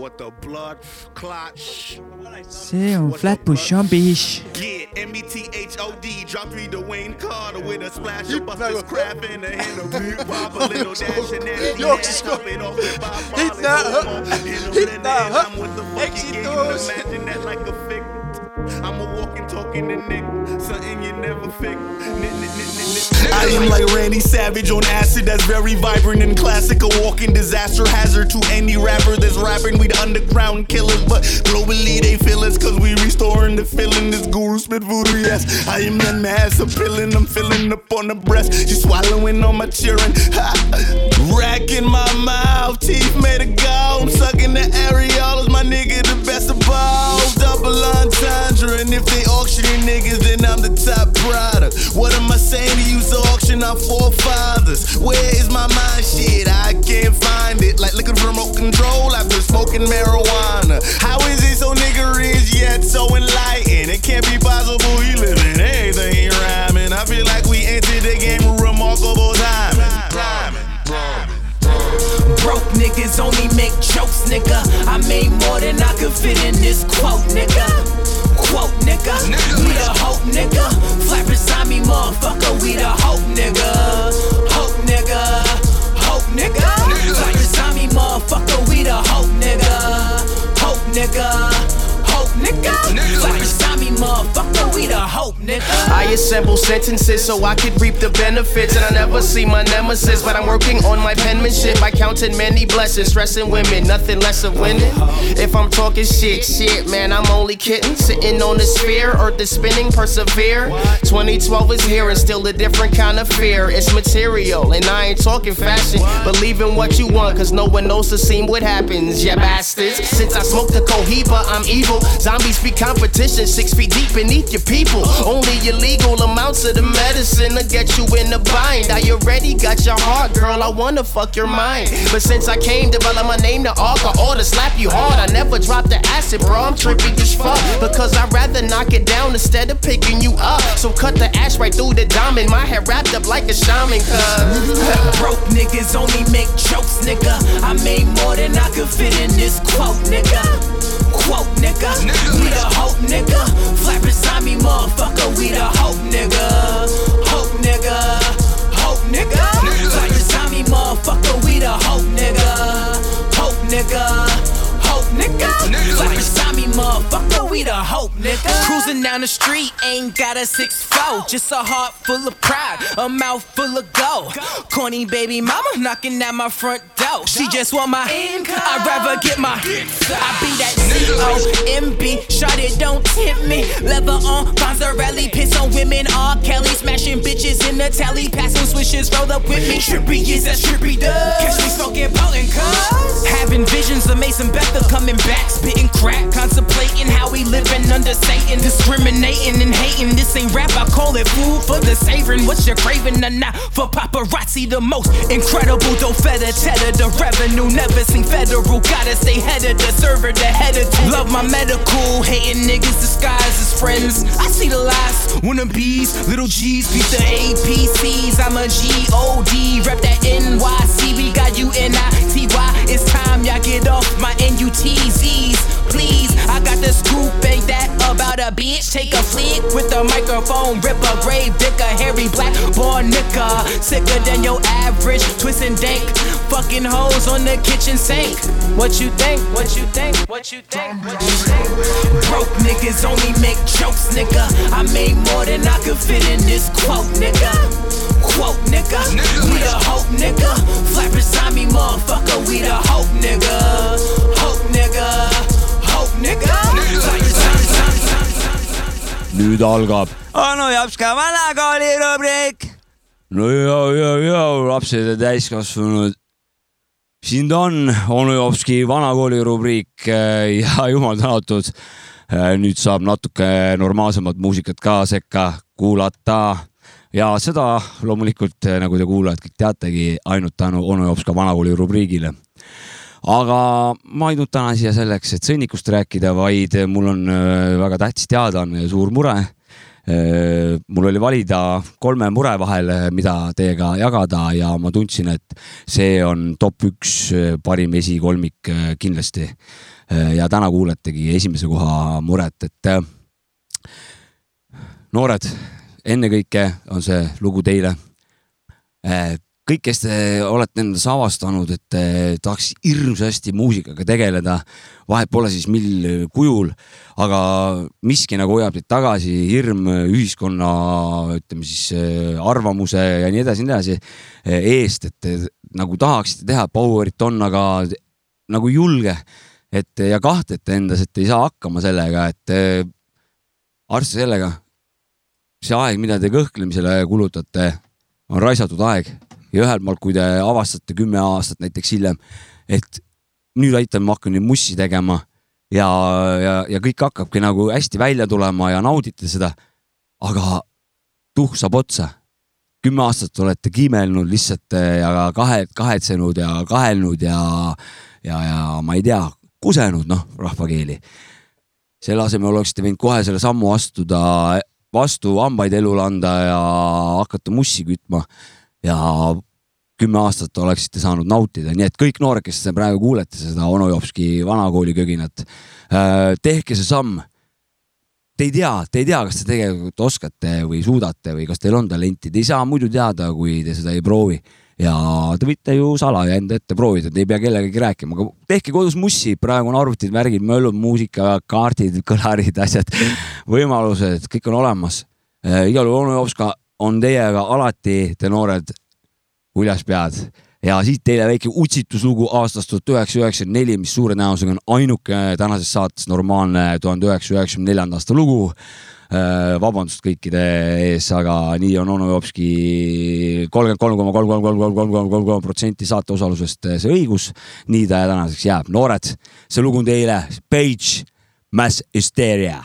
Speaker 6: What the blood clot?
Speaker 3: see on Flatbush Zombies.
Speaker 6: Yeah, M-E-T-H-O-D. Drop three Dwayne Carter with a splash of Buster's crap in the hand of [LAUGHS] Big Pop. A little dash and nasty ass. Top it off with Bob Marley. Hit that. I'm with the fucking game. Imagine that like a figure. I'm a walking, talking to Nick. Something you never figure. I am like Randy Savage on acid that's very vibrant and classic. A walking disaster hazard to any rapper that's rapping. We the underground killers, but globally they feel us cause we restoring the feeling. This guru spit voodoo, yes. I am none mass appealing. I'm filling up on the breast. You swallowing on my cheering. Ha. Rack my mouth, teeth made of gold. I'm sucking the areolas, my nigga, the best of balls. Double entendre, and if they auctioning niggas, then I'm the top product. What am I saying to you? Auction our forefathers. Where is my mind? Shit, I can't find it. Like looking for remote control after smoking marijuana. How is it so nigga rich yet so enlightened? It can't be possible he living everything he rhyming. I feel like we entered the game with remarkable timing.
Speaker 29: Broke niggas only make jokes, nigga. I made more than I could fit in this quote, nigga.
Speaker 17: Assemble sentences so I could reap the benefits. And I never see my nemesis, but I'm working on my penmanship by counting many blessings. Stressing women, nothing less of winning. If I'm talking shit, shit, man, I'm only kidding. Sitting on the sphere, earth is spinning, persevere. 2012 is here and still a different kind of fear. It's material, and I ain't talking fashion. Believe in what you want, cause no one knows the scene what happens, yeah, bastards. Since I smoked the cohiba, I'm evil. Zombies be competition, six feet deep beneath your people. Only illegal amounts of the medicine to get you in the bind. I already got your heart, girl. I wanna fuck your mind. But since I came, develop my name to ought to slap you hard. I never drop the acid, bro. I'm tripping as fuck. Because I'd rather knock it down instead of picking you up. So cut the ash right through the diamond. My hair wrapped up like a shaman, cuz.
Speaker 29: Broke niggas only make jokes, nigga. I made more than I could fit in this quote, nigga. Quote, nigga. We the hope, nigga. Flat beside me, motherfucker. We the hope, nigga. Hope, nigga. Hope, nigga. Flat beside me, motherfucker. We the hope, nigga. Hope, nigga. Motherfucker. We the hope, nigga. Cruising down the street, ain't got a six four. Just a heart full of pride, a mouth full of gold. Corny baby mama knocking at my front door. She just want my income. I'd rather get my. I be that C O M B. Shot it, don't tempt me. Leather on, Fonzarelli, piss on women. R. Kelly smashing bitches in the tally, passing swishes, roll up with me. Trippy is that trippy does. Catch me smoking potent cuz. Having visions of Mason Bethel coming back, spitting crack, contemplating how we living under Satan, discriminating and hating. This ain't rap, I call it food for the savoring. What you craving or not? For paparazzi, the most incredible, though feta cheddar, the revenue never seen federal. Gotta stay head of the server, the head of two. Love my medical, hating niggas disguised as friends. I see the lies, wannabes, little G's, beat the APCs. I'm a G-O-D, rep that NYC. We got you U-N-I-T-Y. It's time y'all get off my N-U-T-Z's. Please, I got the scoop, ain't that about a bitch? Take a flick with the microphone, rip a grave, dick a hairy black boy nigga. Sicker than your average, twist and dank. Fucking hoes on the kitchen sink. What you think? What you think? What you think? What you think? Broke niggas only make jokes, nigga. I made more than I could fit in this quote, nigga. Quote, nigga. We the hope, nigga. Flat beside me, motherfucker. We the hope, nigga. Hope, nigga.
Speaker 12: Nüüd algab onu Jopska vanakooli rubriik. no ja, ja, ja lapsed ja täiskasvanud. siin ta on, onu Jopski vanakooli rubriik eh, ja [LAUGHS] jumal tänatud. nüüd saab natuke normaalsemat muusikat ka sekka kuulata ja seda loomulikult, nagu te kuulajad kõik teategi, ainult tänu onu Jopska vanakooli rubriigile aga ma ei tulnud täna siia selleks, et sõnnikust rääkida, vaid mul on äh, väga tähtis teadaanne ja suur mure. mul oli valida kolme mure vahel, mida teiega jagada ja ma tundsin, et see on top üks äh, parim esikolmik äh, kindlasti. ja täna kuuletegi esimese koha muret, et äh, noored, ennekõike on see lugu teile kõik, kes te olete endas avastanud, et tahaks hirmsasti muusikaga tegeleda, vahet pole siis mil kujul, aga miski nagu hoiab teid tagasi, hirm ühiskonna, ütleme siis eh, arvamuse ja nii edasi, nii edasi eh, eest, et nagu tahaksite teha power'it on, aga nagu julge, et ja kahtlete endas, et ei saa hakkama sellega, et eh, arvestage sellega, see aeg, mida te kõhklemisele kulutate, on raisatud aeg ja ühelt poolt, kui te avastate kümme aastat näiteks hiljem, et nüüd aitan, ma hakkan nüüd mussi tegema ja, ja, ja kõik hakkabki nagu hästi välja tulema ja naudite seda. aga tuhk saab otsa. kümme aastat olete kiimelnud lihtsalt eh, ja kahe, kahetsenud ja kahelnud ja, ja, ja ma ei tea, kusenud noh, rahvakeeli. selle asemel oleksite võinud kohe selle sammu astuda, vastu hambaid elule anda ja hakata mussi kütma ja kümme aastat oleksite saanud nautida, nii et kõik noored, kes praegu kuulete seda Ono Jopski vanakooli köginat, tehke see samm. te ei tea, te ei tea, kas te tegelikult oskate või suudate või kas teil on talenti, te ei saa muidu teada, kui te seda ei proovi ja te võite ju salaja enda ette proovida, te ei pea kellegagi rääkima, aga tehke kodus mussi, praegu on arvutid, värgid, möllud, muusika, kaardid, kõlarid, asjad, võimalused, kõik on olemas. igal juhul onu Jopska on teiega alati, te noored uljas pead ja siit teile väike utsituslugu aastast tuhat üheksasada üheksakümmend neli, mis suure tõenäosusega on ainuke tänases saates normaalne tuhande üheksasaja üheksakümne neljanda aasta lugu. vabandust kõikide ees, aga nii on onu Jopski kolmkümmend kolm koma kolm, kolm, kolm, kolm, kolm, kolm, kolm, kolm protsenti saate osalusest see õigus. nii ta tänaseks jääb, noored, see lugu on teile, Page, Mass Hysteria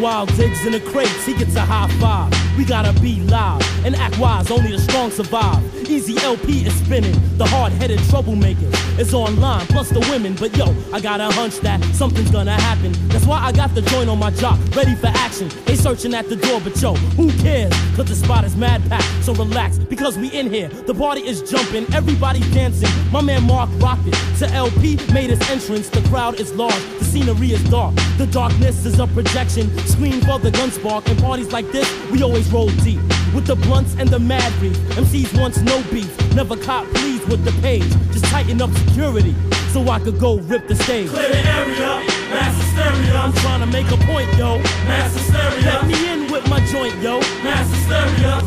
Speaker 30: Wild digs in the crates, he gets a high five. We gotta be loud and act wise, only the strong survive. Easy LP is spinning, the hard headed troublemaker is online, plus the women. But yo, I got a hunch that something's gonna happen. That's why I got the joint on my jock, ready for action. They searching at the door, but yo, who cares? Cause the spot is mad packed, so relax, because we in here. The party is jumping, everybody's dancing. My man Mark rocked it. To LP made his entrance, the crowd is large, the scenery is dark. The darkness is a projection, screen for the gun spark. And parties like this, we always roll deep. With the blunts and the mad reef. MCs wants no beef, never cop please with the page. Just tighten up security, so I could go rip the stage.
Speaker 31: Clear the area, mass hysteria.
Speaker 30: I'm trying to make a point, yo.
Speaker 31: Mass hysteria.
Speaker 30: Let me in with my joint, yo.
Speaker 31: Mass hysteria.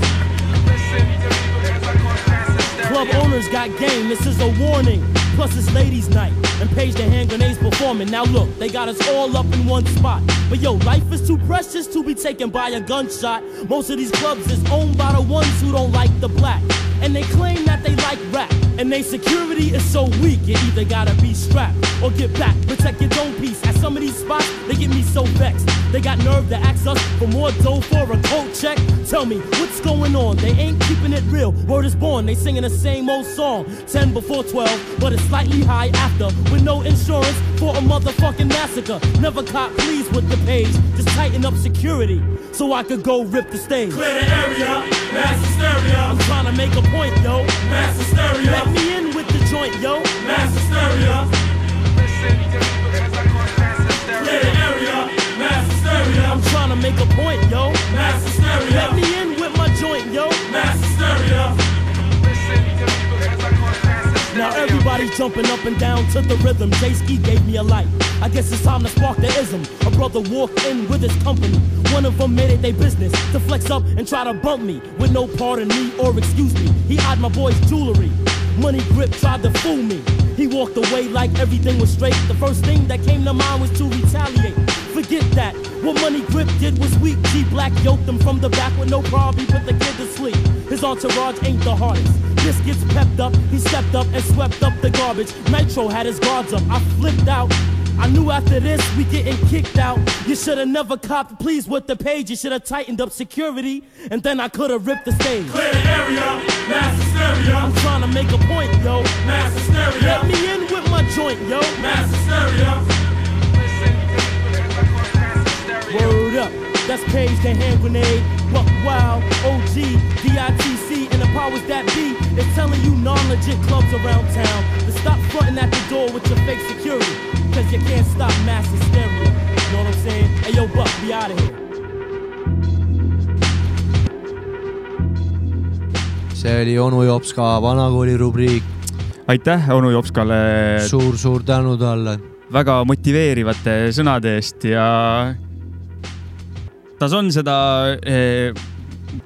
Speaker 30: Club owners got game, this is a warning. Plus it's ladies' night, and Page the hand grenades performing. Now look, they got us all up in one spot. But yo, life is too precious to be taken by a gunshot. Most of these clubs is owned by the ones who don't like the black. And they claim they like rap. And they security is so weak, you either gotta be strapped or get back. Protect your own piece. At some of these spots, they get me so vexed. They got nerve to ask us for more dough for a coat check. Tell me, what's going on? They ain't keeping it real. Word is born, they singing the same old song. 10 before 12, but it's slightly high after. With no insurance for a motherfucking massacre. Never caught pleased with the page. Just tighten up security so I could go rip the stage.
Speaker 31: Clear the area, mass hysteria.
Speaker 30: I'm trying to make a point, yo.
Speaker 31: Mass hysteria.
Speaker 30: Let me in with the joint, yo.
Speaker 31: Mass hysteria. Clear the area, mass hysteria.
Speaker 30: I'm trying to make a point, yo.
Speaker 31: Mass hysteria.
Speaker 30: Let me in with my joint, yo.
Speaker 31: Mass hysteria.
Speaker 30: Now everybody's jumping up and down to the rhythm. Jay Ski gave me a light. I guess it's time to spark the ism. A brother walked in with his company. One of them made it their business to flex up and try to bump me with no pardon me or excuse me. He eyed my boy's jewelry. Money grip tried to fool me. He walked away like everything was straight. The first thing that came to mind was to retaliate. Forget that. What Money Grip did was weak. G Black yoked him from the back with no problem. He put the kid to sleep. His entourage ain't the hardest. This gets pepped up. He stepped up and swept up the garbage. Nitro had his guards up. I flipped out. I knew after this we getting kicked out. You should have never copped please with the page. You should have tightened up security, and then I could have ripped the stage.
Speaker 31: Clear the area, mass hysteria.
Speaker 30: I'm trying to make a point, yo.
Speaker 31: Mass hysteria.
Speaker 30: Let me in with my joint, yo.
Speaker 31: Mass hysteria.
Speaker 30: Word up, that's Page the hand grenade. Buck Wild, OG, DITC, and the powers that be is telling you non-legit clubs around town to stop fronting at the door with your fake security, cause you can't stop mass hysteria. You know what I'm saying? Hey yo, Buck, be out of here.
Speaker 2: see oli onu Jopska vanakooli rubriik.
Speaker 3: aitäh onu Jopskale
Speaker 2: suur-suur tänu talle.
Speaker 3: väga motiveerivate sõnade eest ja ta on seda eh,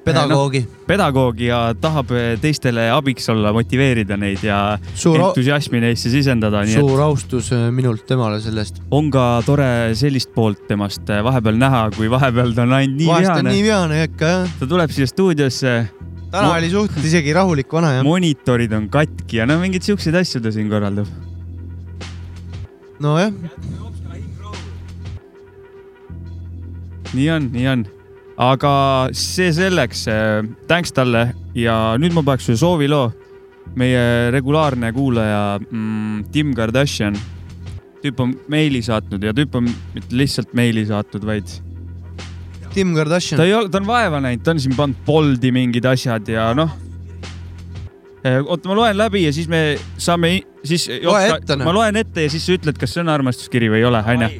Speaker 2: Pedagoogi.
Speaker 3: no,, pedagoogi ja tahab teistele abiks olla, motiveerida neid ja
Speaker 2: Suur
Speaker 3: entusiasmi neisse sisendada,
Speaker 2: suur
Speaker 3: et
Speaker 2: austus äh, minult temale sellest.
Speaker 3: on ka tore sellist poolt temast vahepeal näha, kui vahepeal ta on ainult nii
Speaker 2: vahest
Speaker 3: vihane
Speaker 2: nii. vihane ikka jah.
Speaker 3: ta tuleb siia stuudiosse.
Speaker 2: täna oli suhteliselt isegi rahulik vana jah.
Speaker 3: monitorid on katki ja no mingeid siukseid asju ta siin korraldab.
Speaker 2: nojah,
Speaker 3: nii on, nii on. Aga see selleks, tänks talle ja nüüd ma paneks ühe sooviloo. meie regulaarne kuulaja mm, Tim Kardashian, tüüp on meili saatnud ja tüüp on mitte lihtsalt meili saatnud, vaid
Speaker 2: Tim Kardashian
Speaker 3: ta ei ole, ta on vaeva näinud, ta on siin pannud Boldi mingid asjad ja noh. oota, ma loen läbi ja siis me saame, siis.
Speaker 2: Loe ette, noh.
Speaker 3: ma loen ette ja siis sa ütled, kas see on armastuskiri või ei ole, onju.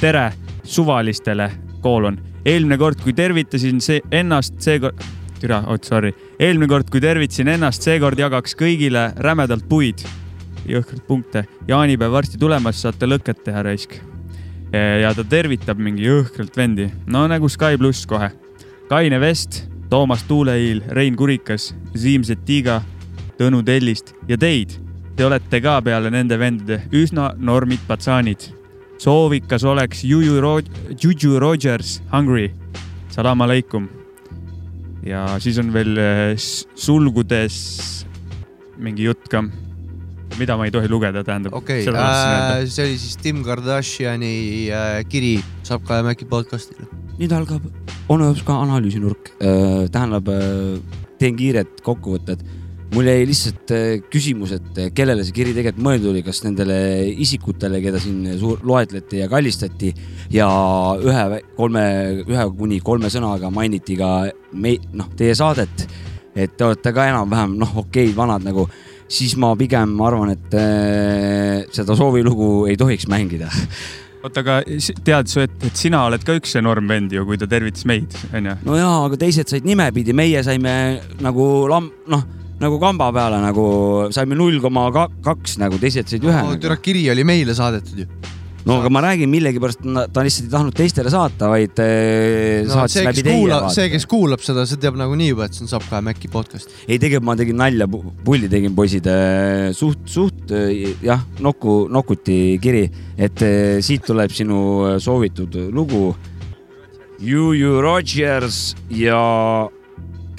Speaker 3: tere suvalistele, koolon. Eelmine kord, kui tervitasin see ennast, seekord, türa, oot sorry. eelmine kord, kui tervitasin ennast, seekord jagaks kõigile rämedalt puid. jõhkralt punkte. jaanipäev varsti tulemas, saate lõket teha raisk. ja ta tervitab mingi jõhkralt vendi, no nagu Sky pluss kohe. Kaine Vest, Toomas Tuuleiil, Rein Kurikas, Siim Setiga, Tõnu Tellist ja teid. Te olete ka peale nende vendade üsna normid patsaanid. Soovikas oleks Juju Ro-, Juju Rogers, Hungry, salam aleikum. ja siis on veel eh, sulgudes mingi jutt ka, mida ma ei tohi lugeda, tähendab.
Speaker 2: okei äh, see oli siis Tim Kardashini äh, kiri Sapka ja Mäki podcast'ile.
Speaker 12: nüüd algab onu jaoks ka analüüsinurk. tähendab, teen kiired kokkuvõtted. Mul jäi lihtsalt äh, küsimus, et äh, kellele see kiri tegelikult mõeldud oli, kas nendele isikutele, keda siin suur loetleti ja kallistati ja ühe, kolme, ühe kuni kolme sõnaga mainiti ka me, noh, teie saadet. et te olete ka enam-vähem noh, okei, vanad nagu, siis ma pigem arvan, et äh, seda soovilugu ei tohiks mängida
Speaker 3: oota, aga tead sa, et, et sina oled ka üks enorm vend ju, kui ta tervitas meid, onju.
Speaker 12: no jaa, aga teised said nimepidi, meie saime nagu lam-, noh, nagu kamba peale nagu saime null koma kaks nagu, teised said ühe
Speaker 2: no
Speaker 12: nagu..
Speaker 2: türa kiri oli meile saadetud ju.
Speaker 12: no aga ma räägin, millegipärast ta lihtsalt ei tahtnud teistele saata, vaid eh,
Speaker 2: no
Speaker 12: saatis
Speaker 2: see,
Speaker 12: läbi teie
Speaker 2: see, kes kuulab seda, see teab nagunii juba, et see on Sapka ja Mäki podcast.
Speaker 12: ei, tegelikult ma tegin nalja, pulli tegin poisid, suht, suht eh, jah, noku, nokuti kiri, et eh, siit tuleb sinu eh, soovitud lugu. Juju Rogers ja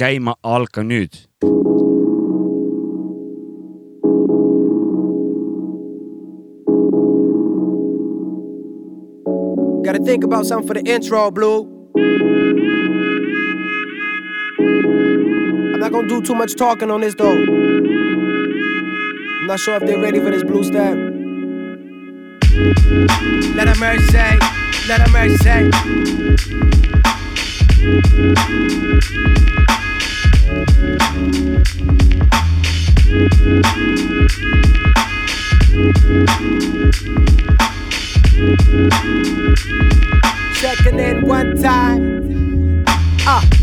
Speaker 12: käima alka nüüd
Speaker 32: Gotta think about something for the intro, Blue. I'm not gonna do too much talking on this though. I'm not sure if they're ready for this blue step. Let her mercy, say, let her mercy. Checking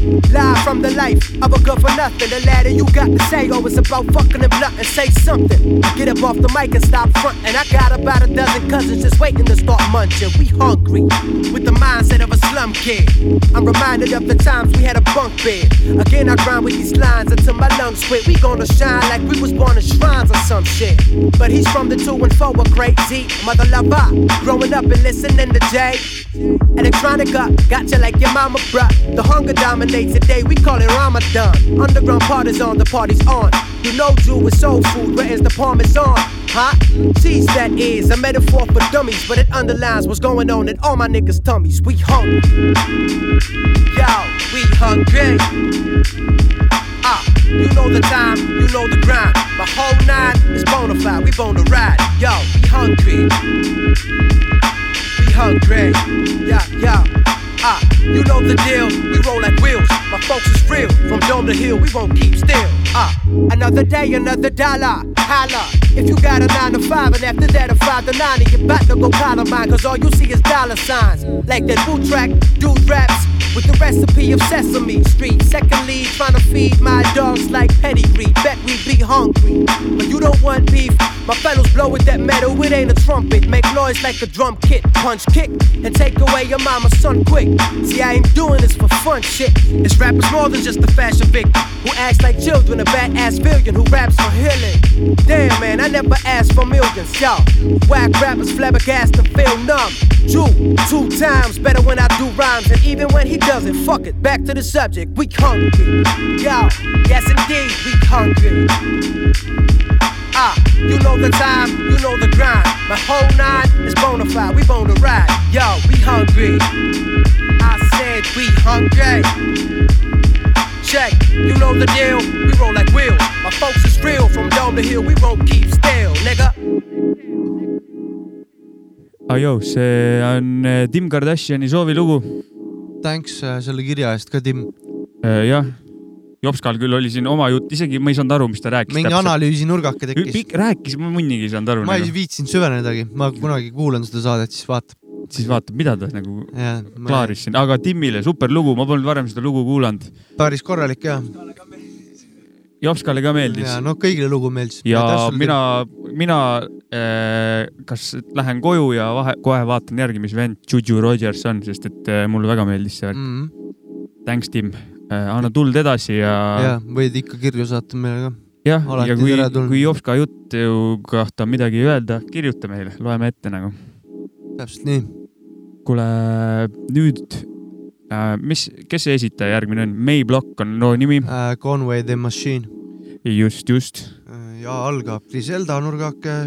Speaker 32: live from the life of a good for nothing. The ladder you got to say, oh, it's about fucking and blunt and say something. Get up off the mic and stop frontin'. I got about a dozen cousins just waiting to start munching. We hungry with the mindset of a slum kid. I'm reminded of the times we had a bunk bed. Again, I grind with these lines until my lungs quit. We gonna shine like we was born in shrines or some shit. But he's from the two and four, a great deep mother lover. Growing up and listening to Jay. Electronica, got you like your mama, bruh. The hunger dominates today, we call it Ramadan. Underground parties on, the party's on. You know, Jew is soul food, where is the parmesan? Hot Cheese that is a metaphor for dummies, but it underlines what's going on in all my niggas' tummies. We hungry. Yo, we hungry. Ah, you know the time, you know the grind. My whole nine is bona fide, we bone to ride. Yo, we hungry. We hungry. Yeah, yeah. Ah, you know the deal. We roll like wheels. My folks is real. From dome to hill, we won't keep still. Ah, another day, another dollar. Holla. If you got a nine to five, and after that a five to nine, and you're about to go Columbine, cause all you see is dollar signs. Like that boot track, dude raps. With the recipe of Sesame Street. Secondly, trying to feed my dogs like pedigree. Bet we be hungry. But you don't want beef. My fellows blow with that metal, it ain't a trumpet. Make noise like a drum kit. Punch kick and take away your mama's son quick. See, I ain't doing this for fun shit. This rap is more than just a fashion victim who acts like children, a badass villain who raps for healing. Damn, man, I never asked for millions, y'all. Whack rappers flabbergasted and feel numb. Drew two times better when I do rhymes, and even when he doesn't, fuck it. Back to the subject, we hungry. Yo, yes indeed, we hungry. Ah, you know the time, you know the grind. My whole nine is bona fide, we bone to ride. Yo, we hungry. I said we hungry. Check, you know the deal, we roll like wheels. My folks is real, from dome to hill, we won't keep still, nigga.
Speaker 3: Ajoo, see on eh, Tim Kardashini soovilugu.
Speaker 2: thanks äh, selle kirja eest ka, Tim.
Speaker 3: Äh, jah, Jopskal küll oli siin oma jutt, isegi ma ei saanud aru, mis ta rääkis.
Speaker 2: mingi analüüsinurgake tekkis.
Speaker 3: rääkis, ma munnigi ei saanud aru.
Speaker 2: ma ei viitsinud süvenedagi, ma kunagi kuulan seda saadet, siis vaatab.
Speaker 3: siis vaatab, mida ta nagu
Speaker 2: Jah, ma-
Speaker 3: klaaris siin, aga Timmile super lugu, ma polnud varem seda lugu kuulanud.
Speaker 2: päris korralik ja.
Speaker 3: Jopskale ka meeldis
Speaker 2: ja. no kõigile lugu meeldis.
Speaker 3: ja mina, mina äh, kas lähen koju ja vahe, kohe vaatan järgi, mis vend Juju Rogers on, sest et äh, mulle väga meeldis see värk
Speaker 2: mm.
Speaker 3: mm.
Speaker 2: -hmm.
Speaker 3: Thanks, Tim. Anna tuld edasi ja.
Speaker 2: ja võid ikka kirju saata meile ka.
Speaker 3: jah, ja kui kui Jopska jutu kohta on midagi öelda, kirjuta meile, loeme ette nagu.
Speaker 2: täpselt nii.
Speaker 3: kuule, nüüd äh,, mis, kes see esitaja järgmine on? May Block on loo nimi.
Speaker 2: Äh, Conway the Machine.
Speaker 3: just, just.
Speaker 2: ja algab Griselda nurgake.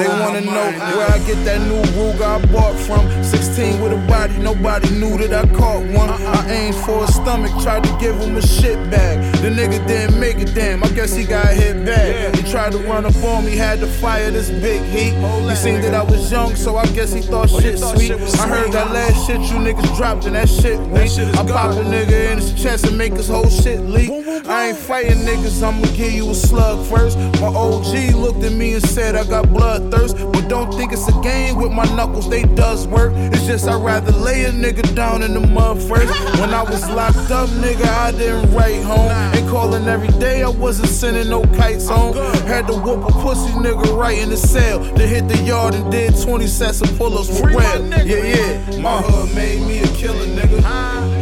Speaker 6: They wanna know where I get that new Ruger I bought from. 16 with a body, nobody knew that I caught one. I aimed for his stomach, tried to give him a shit bag. The nigga didn't make it, damn. I guess he got hit bad. He tried to run up on me, had to fire this big heat. He seen that I was young, so I guess he thought shit sweet. I heard that last shit you niggas dropped, and that shit weak. I pop a nigga in his chest and make his whole shit leak. I ain't fighting niggas, I'ma give you a slug first. My OG looked at me and said I got bloodthirst, but don't think it's a game with my knuckles, they does work. It's just I'd rather lay a nigga down in the mud first. When I was locked up, nigga, I didn't write home. Ain't calling every day, I wasn't sending no kites home. Had to whoop a pussy nigga right in the cell. Then hit the yard and did 20 sets of pull ups for real. Yeah, yeah. My hood made me a killer, nigga.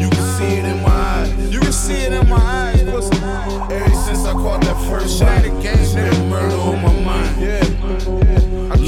Speaker 6: You can see it in my eyes. You can see it in my eyes, pussy. Ever since I caught that first shot, game, nigga, murder on my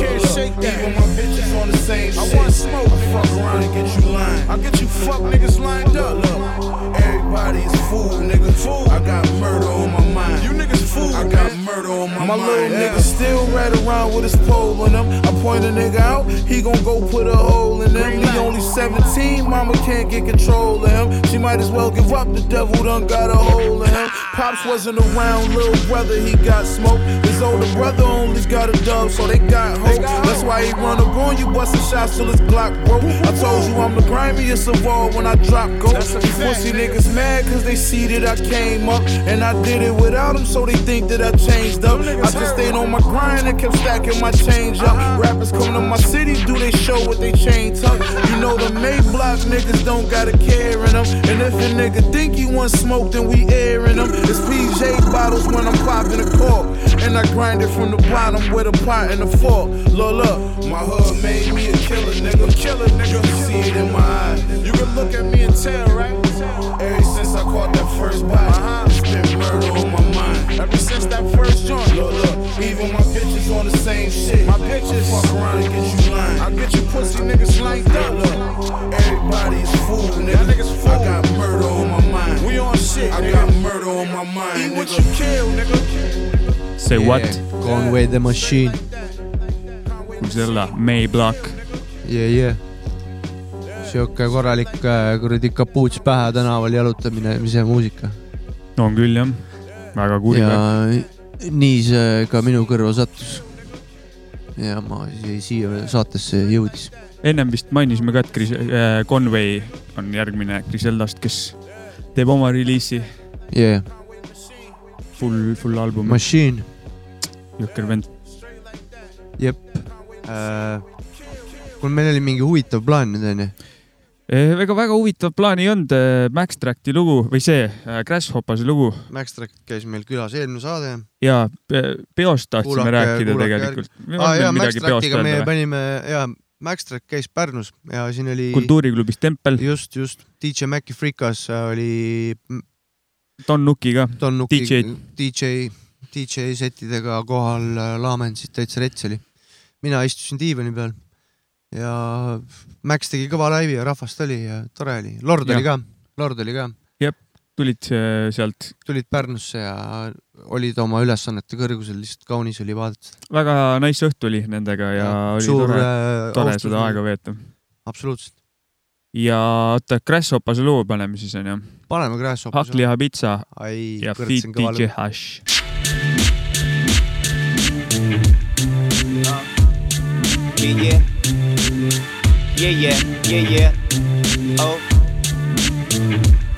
Speaker 6: mind. Yeah. I shake that. Even my bitches on the same shit. I want smoke. I fuck around and get you lined. I get you fuck niggas lined up. Look, everybody is fool, nigga. Fool. I got murder on my mind. You niggas fool. I got murder on my, my mind. My little nigga still right around with his pole on him. I point a nigga out, he gon' go put a hole in him. He only 17, mama can't get control of him. She might as well give up, the devil done got a hole in him. Pops wasn't around, little brother, he got smoked. His older brother only got a dub, so they got hope. That's why he run up on you, busting shots till his Glock broke. I told you I'm the grimiest of all when I drop go. These pussy niggas mad cause they see that I came up. And I did it without them, so they think that I changed up. I just stayed on my grind and kept stacking my change up. Rappers come to my city, do they show what they chain tuck? You know the May block niggas don't got a care in them. And if a nigga think he want smoke, then we airing them. It's PJ bottles when I'm popping a cork. And I grind it from the bottom with a pot and a fork. Look, look, my hood made me a killer nigga. Killer nigga, you can see it in my eyes. You can look at me and tell, right? Ever since I caught that first bite, it's been murder on my mind. Ever since that first joint, look, look, even my bitches on the same shit. My bitches fuck around and get you lined. I get you pussy niggas lined up. Look, everybody's fool, nigga. niggas fool. I got murder on my mind. We on shit. I got murder on my mind. Eat what you kill, nigga.
Speaker 3: Say what?
Speaker 2: Conway the Machine.
Speaker 3: Griselda, May Block.
Speaker 2: Yeah, yeah. sihuke korralik äh, kuradi kapuuts pähe tänaval jalutamine, ise muusika.
Speaker 3: on küll jah, väga kuri
Speaker 2: ja nii see ka minu kõrva sattus. ja ma si- siia saatesse jõudis.
Speaker 3: ennem vist mainisime ka, et Gris- äh, Conway on järgmine Griseldast, kes teeb oma reliisi.
Speaker 2: Yeah.
Speaker 3: Full, full album.
Speaker 2: Machine.
Speaker 3: jõhker vend.
Speaker 2: jep. kuule, meil oli mingi huvitav plaan nüüd onju.
Speaker 3: ega väga huvitavat plaani ei olnud. Max Tracti lugu või see äh, Grasshoppase lugu
Speaker 2: Max Track käis meil külas eelmine saade.
Speaker 3: ja pe- peost tahtsime rääkida tegelikult.
Speaker 2: aa jaa, Max Trackiga me panime ja Max Track käis Pärnus ja siin oli.
Speaker 3: kultuuriklubis Tempel.
Speaker 2: just, just DJ Maci Frikas oli.
Speaker 3: Don Nuki ka. DJ,
Speaker 2: DJ DJ setidega kohal äh, laamendasid täitsa rets oli. Mina istusin diivani peal ja Max tegi kõva laivi ja rahvast oli ja tore oli. Lord oli ka Lord oli ka.
Speaker 3: jep, tulid äh, sealt.
Speaker 2: tulid Pärnusse ja olid oma ülesannete kõrgusel, lihtsalt kaunis oli vaadata.
Speaker 3: väga nice õhtu oli nendega ja,
Speaker 2: Ja,
Speaker 3: oli
Speaker 2: suur,
Speaker 3: tore
Speaker 2: äh,,
Speaker 3: tore seda aega veeta.
Speaker 2: absoluutselt.
Speaker 3: ja oota, Grasshopase loo paneme siis onju.
Speaker 2: paneme Grasshopase.
Speaker 3: hakkliha pitsa ja Fit
Speaker 2: see
Speaker 3: DJ. Hash.
Speaker 13: Yeah, yeah. Yeah, yeah, yeah, yeah. Oh.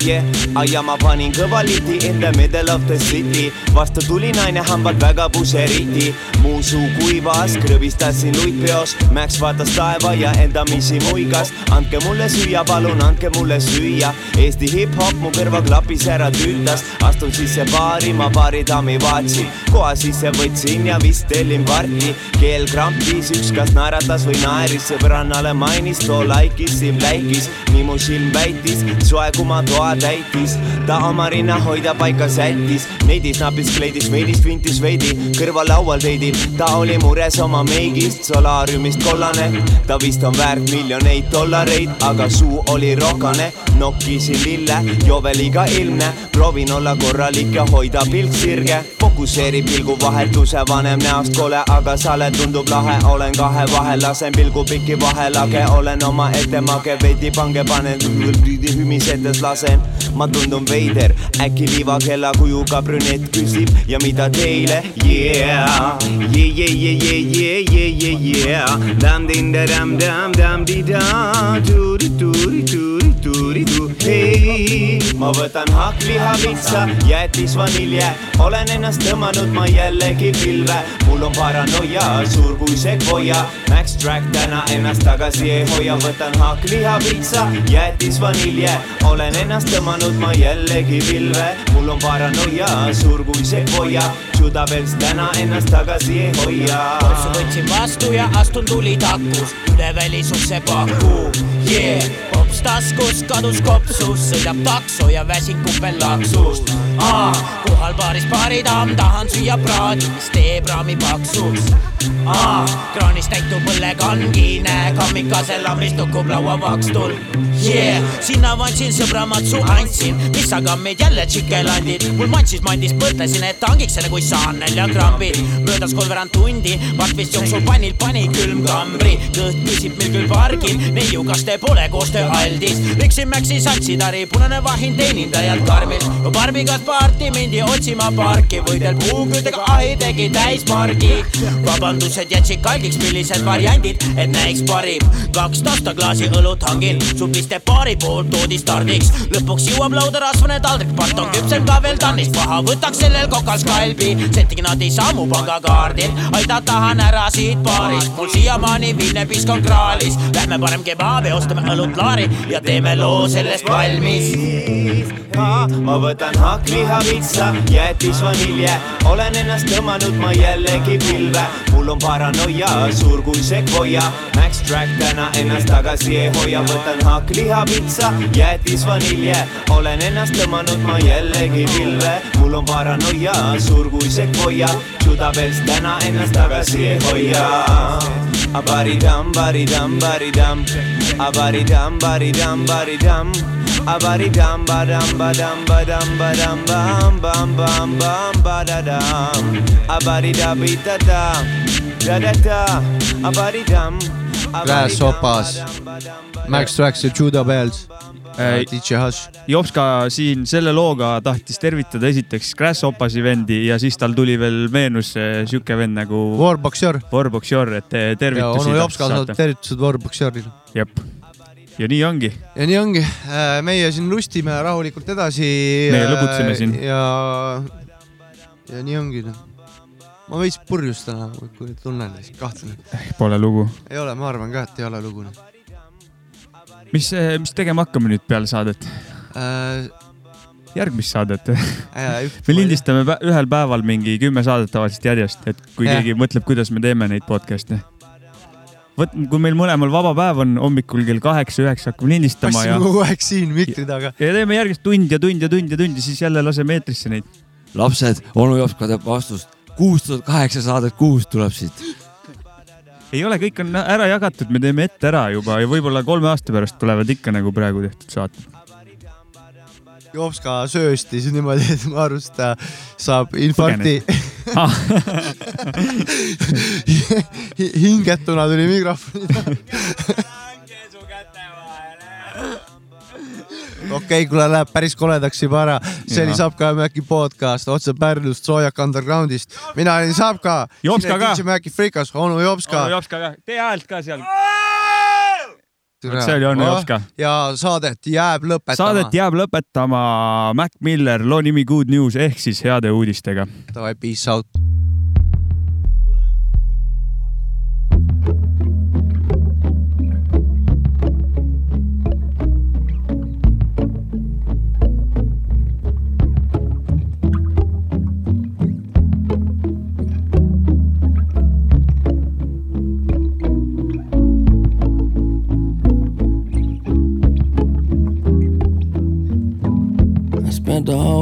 Speaker 13: Yeah, ja ma panin kõva liti in the middle of the city. Vastu tuli naine hambad väga puseriti. Mu suu kuivas, krõbistasin luitpeos Max vaatas taeva ja endamisi muigas. Andke mulle süüa, palun andke mulle süüa. Eesti hip-hop mu kõrvaklapis ära tüütas astun sisse baari, ma baari daami vaatasin koha sisse võtsin ja vist tellin parti. Keel krampis, üks kas naeratas või naeris. Sõbrannale mainis, too laikis, silm läikis nii mu silm väitis, soe kui ma toa täitis. Ta oma rinna hoida paika sättis. Neidis napis kleidis veidis vintis veidi. Kõrvalaual teidil ta oli mures oma meigist. Solaariumist kollane. Ta vist on väärt miljoneid dollareid aga suu oli rokane. Nokkisin lille joveliga ilmne. Proovin olla korralik ja hoida pilk sirge. Fokusseeri pilguvahetuse vanem näost kole aga sale tundub lahe. Olen kahe vahel lasen pilgu pikki vahelage olen omaette mage veidi pange panen. Hümisedes lasen ma tundun veider, äkki liivakella kujuga brünett küsib ja mida teile? Yeah., yeah, yeah, yeah, yeah, yeah, yeah, yeah, dam-din-da-dam-dam-di-da-tuuri-tuuri-tuuri-tuuri-tuu, hei, ma võtan hakkliha vitsa, jäätis vanilje, olen ennast tõmmanud ma jällegi pilve, mul on paranoia, suur kui sekvoia, Max Track täna ennast tagasi ei hoia, võtan hakkliha vitsa, jäätis vanilje, olen ennast tõmmanud ma jällegi pilve. Mul on paranoia suur kui sekvoia Judabels täna ennast tagasi ei hoia.
Speaker 33: Korsu võtsin vastu ja astun tuli takus üle välisukse paku yeah. pops taskus, kadus kopsus, sõidab takso ja väsib kupel laksust ah,. kohal baaris baaridamm, tahan süüa praadi, mis teeb raami paksuks ah,. kraanis täitub õllekangi, näe kammikase lambist tukub lauavakstul yeah.. sinna vandsin sõbra matsu andsin, mis aga meid jälle tšikelandid, mul matsis mandis mõtlesin, et hangiks selle, kui saan näljakrambid. möödas kolmveerand tundi, varbis jooksul pannil pani külmkambri, kõht küsib meil küll pargil, neiu, kas te pole koostöö aldis. riksin Maxi satsidari, punane vahin teenindajalt karmil, no Barbiga parti mindi otsima parki, võidel puuküttega ahi tegi täismargi. vabandused jätsid kalgiks, millised variandid, et näiks parim. kaks tastaklaasi õlut hangin, supliste paari poolt toodi stardiks. lõpuks jõuab lauda rasvane taldrik, part on küpsem ka veel tannist, paha võtaks sellel kokal skalbi. setting nad ei sammu pangakaardil, aita tahan ära siit baarist, mul siiamaani viimne pisk on kraalis. Lähme parem kebaabi, ostame õlut laari ja teeme loo sellest valmis.
Speaker 13: ma võtan hakkliha vitsa, jätis vanilje, olen ennast tõmmanud ma jällegi pilve, mul on paranoia suur kui sekvoia, Max Track täna ennast tagasi ei hoia, võtan hakkliha vitsa, jätis vanilje, olen ennast tõmmanud ma jällegi pilve, mul on paranoia suur kui sekvoia, Judabels täna ennast tagasi ei hoia. A body dum, body dum, body dum. A body dum, body dum, body dum. A body dum, ba dum, ba dum, ba dum, ba dum, bum, bum, bum, bum, ba da dum. A body da bi da da, da da da. A body dum.
Speaker 2: Grasshoppers. Max Trax ja Judah Bells, DJ Hush.
Speaker 3: Jopska siin selle looga tahtis tervitada esiteks Grasshoppasi vendi ja siis tal tuli veel meenus sihuke vend nagu
Speaker 2: Warboxer.
Speaker 3: Warboxer, et
Speaker 2: ja
Speaker 3: tervitusi.
Speaker 2: onu Jopska saadab tervitused Warboxerile.
Speaker 3: jep, ja nii ongi.
Speaker 2: ja nii ongi, meie siin lustime rahulikult edasi.
Speaker 3: Meie lõbutseme siin.
Speaker 2: ja, ja nii ongi. ma veits purjus täna, kui tunnen, kahtlen.
Speaker 3: Pole lugu.
Speaker 2: ei ole, ma arvan ka, et ei ole lugu.
Speaker 3: mis, mis tegema hakkame nüüd peale saadet?
Speaker 2: Äh,
Speaker 3: järgmist saadet
Speaker 2: Äh, [LAUGHS]
Speaker 3: me lindistame ühel päeval mingi kümme saadet tavaliselt järjest, et kui
Speaker 2: Jah.
Speaker 3: keegi mõtleb, kuidas me teeme neid podcast'e. vot, kui meil mõlemal vaba päev on hommikul kell kaheksa-üheksa hakkame lindistama ja
Speaker 2: passime, kogu aeg siin mikri taga.
Speaker 3: ja teeme järgmist tund ja tund ja tund ja tund ja siis jälle laseme eetrisse neid.
Speaker 12: lapsed, onu Jops ka teab vastust. kuus tuhat kaheksa saadet kuus tuleb siit.
Speaker 3: Ei ole, kõik on ära jagatud, me teeme ette ära juba ja võib-olla kolme aasta pärast tulevad ikka nagu praegu tehtud saated.
Speaker 2: Jopska sööstis niimoodi, et ma arvan, et ta saab infarkti. [LAUGHS] hingetuna tuli mikrofoni taha. [LAUGHS] okei okay,, kuule läheb päris koledaks juba ära. see oli. Sapka ja Mäki podcast otse Pärnust, Soojak Undergroundist. mina olin Sapka.
Speaker 3: Jopska ka.
Speaker 2: Mäki Frikas, onu Jopska.
Speaker 3: onu Jopska ka, tee häält ka seal. see oli onu Jopska.
Speaker 2: ja saadet jääb lõpetama.
Speaker 3: saadet jääb lõpetama Mac Miller, loo nimi Good News ehk siis heade uudistega.
Speaker 2: Davai, peace out.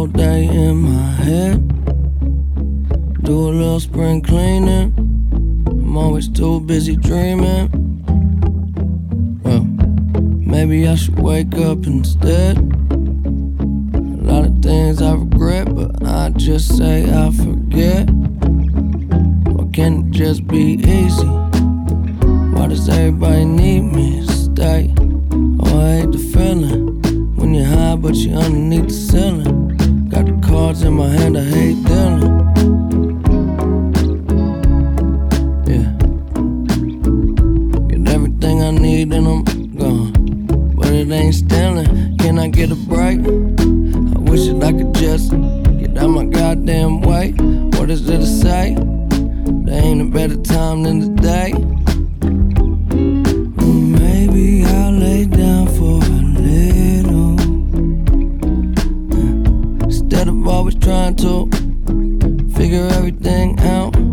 Speaker 34: Whole day in my head. Do a little spring cleaning. I'm always too busy dreaming. Well, maybe I should wake up instead. A lot of things I regret, but I just say I forget. Why can't it just be easy? Why does everybody need me to stay? Oh, I hate the feeling when you're high, but you're underneath the ceiling. Cards in my hand, I hate dealing. Yeah. Get everything I need and I'm gone. But it ain't stealing. Can I get a break? I wish that I could just get out my goddamn way. What is there to say? There ain't a better time than today. Figure everything out.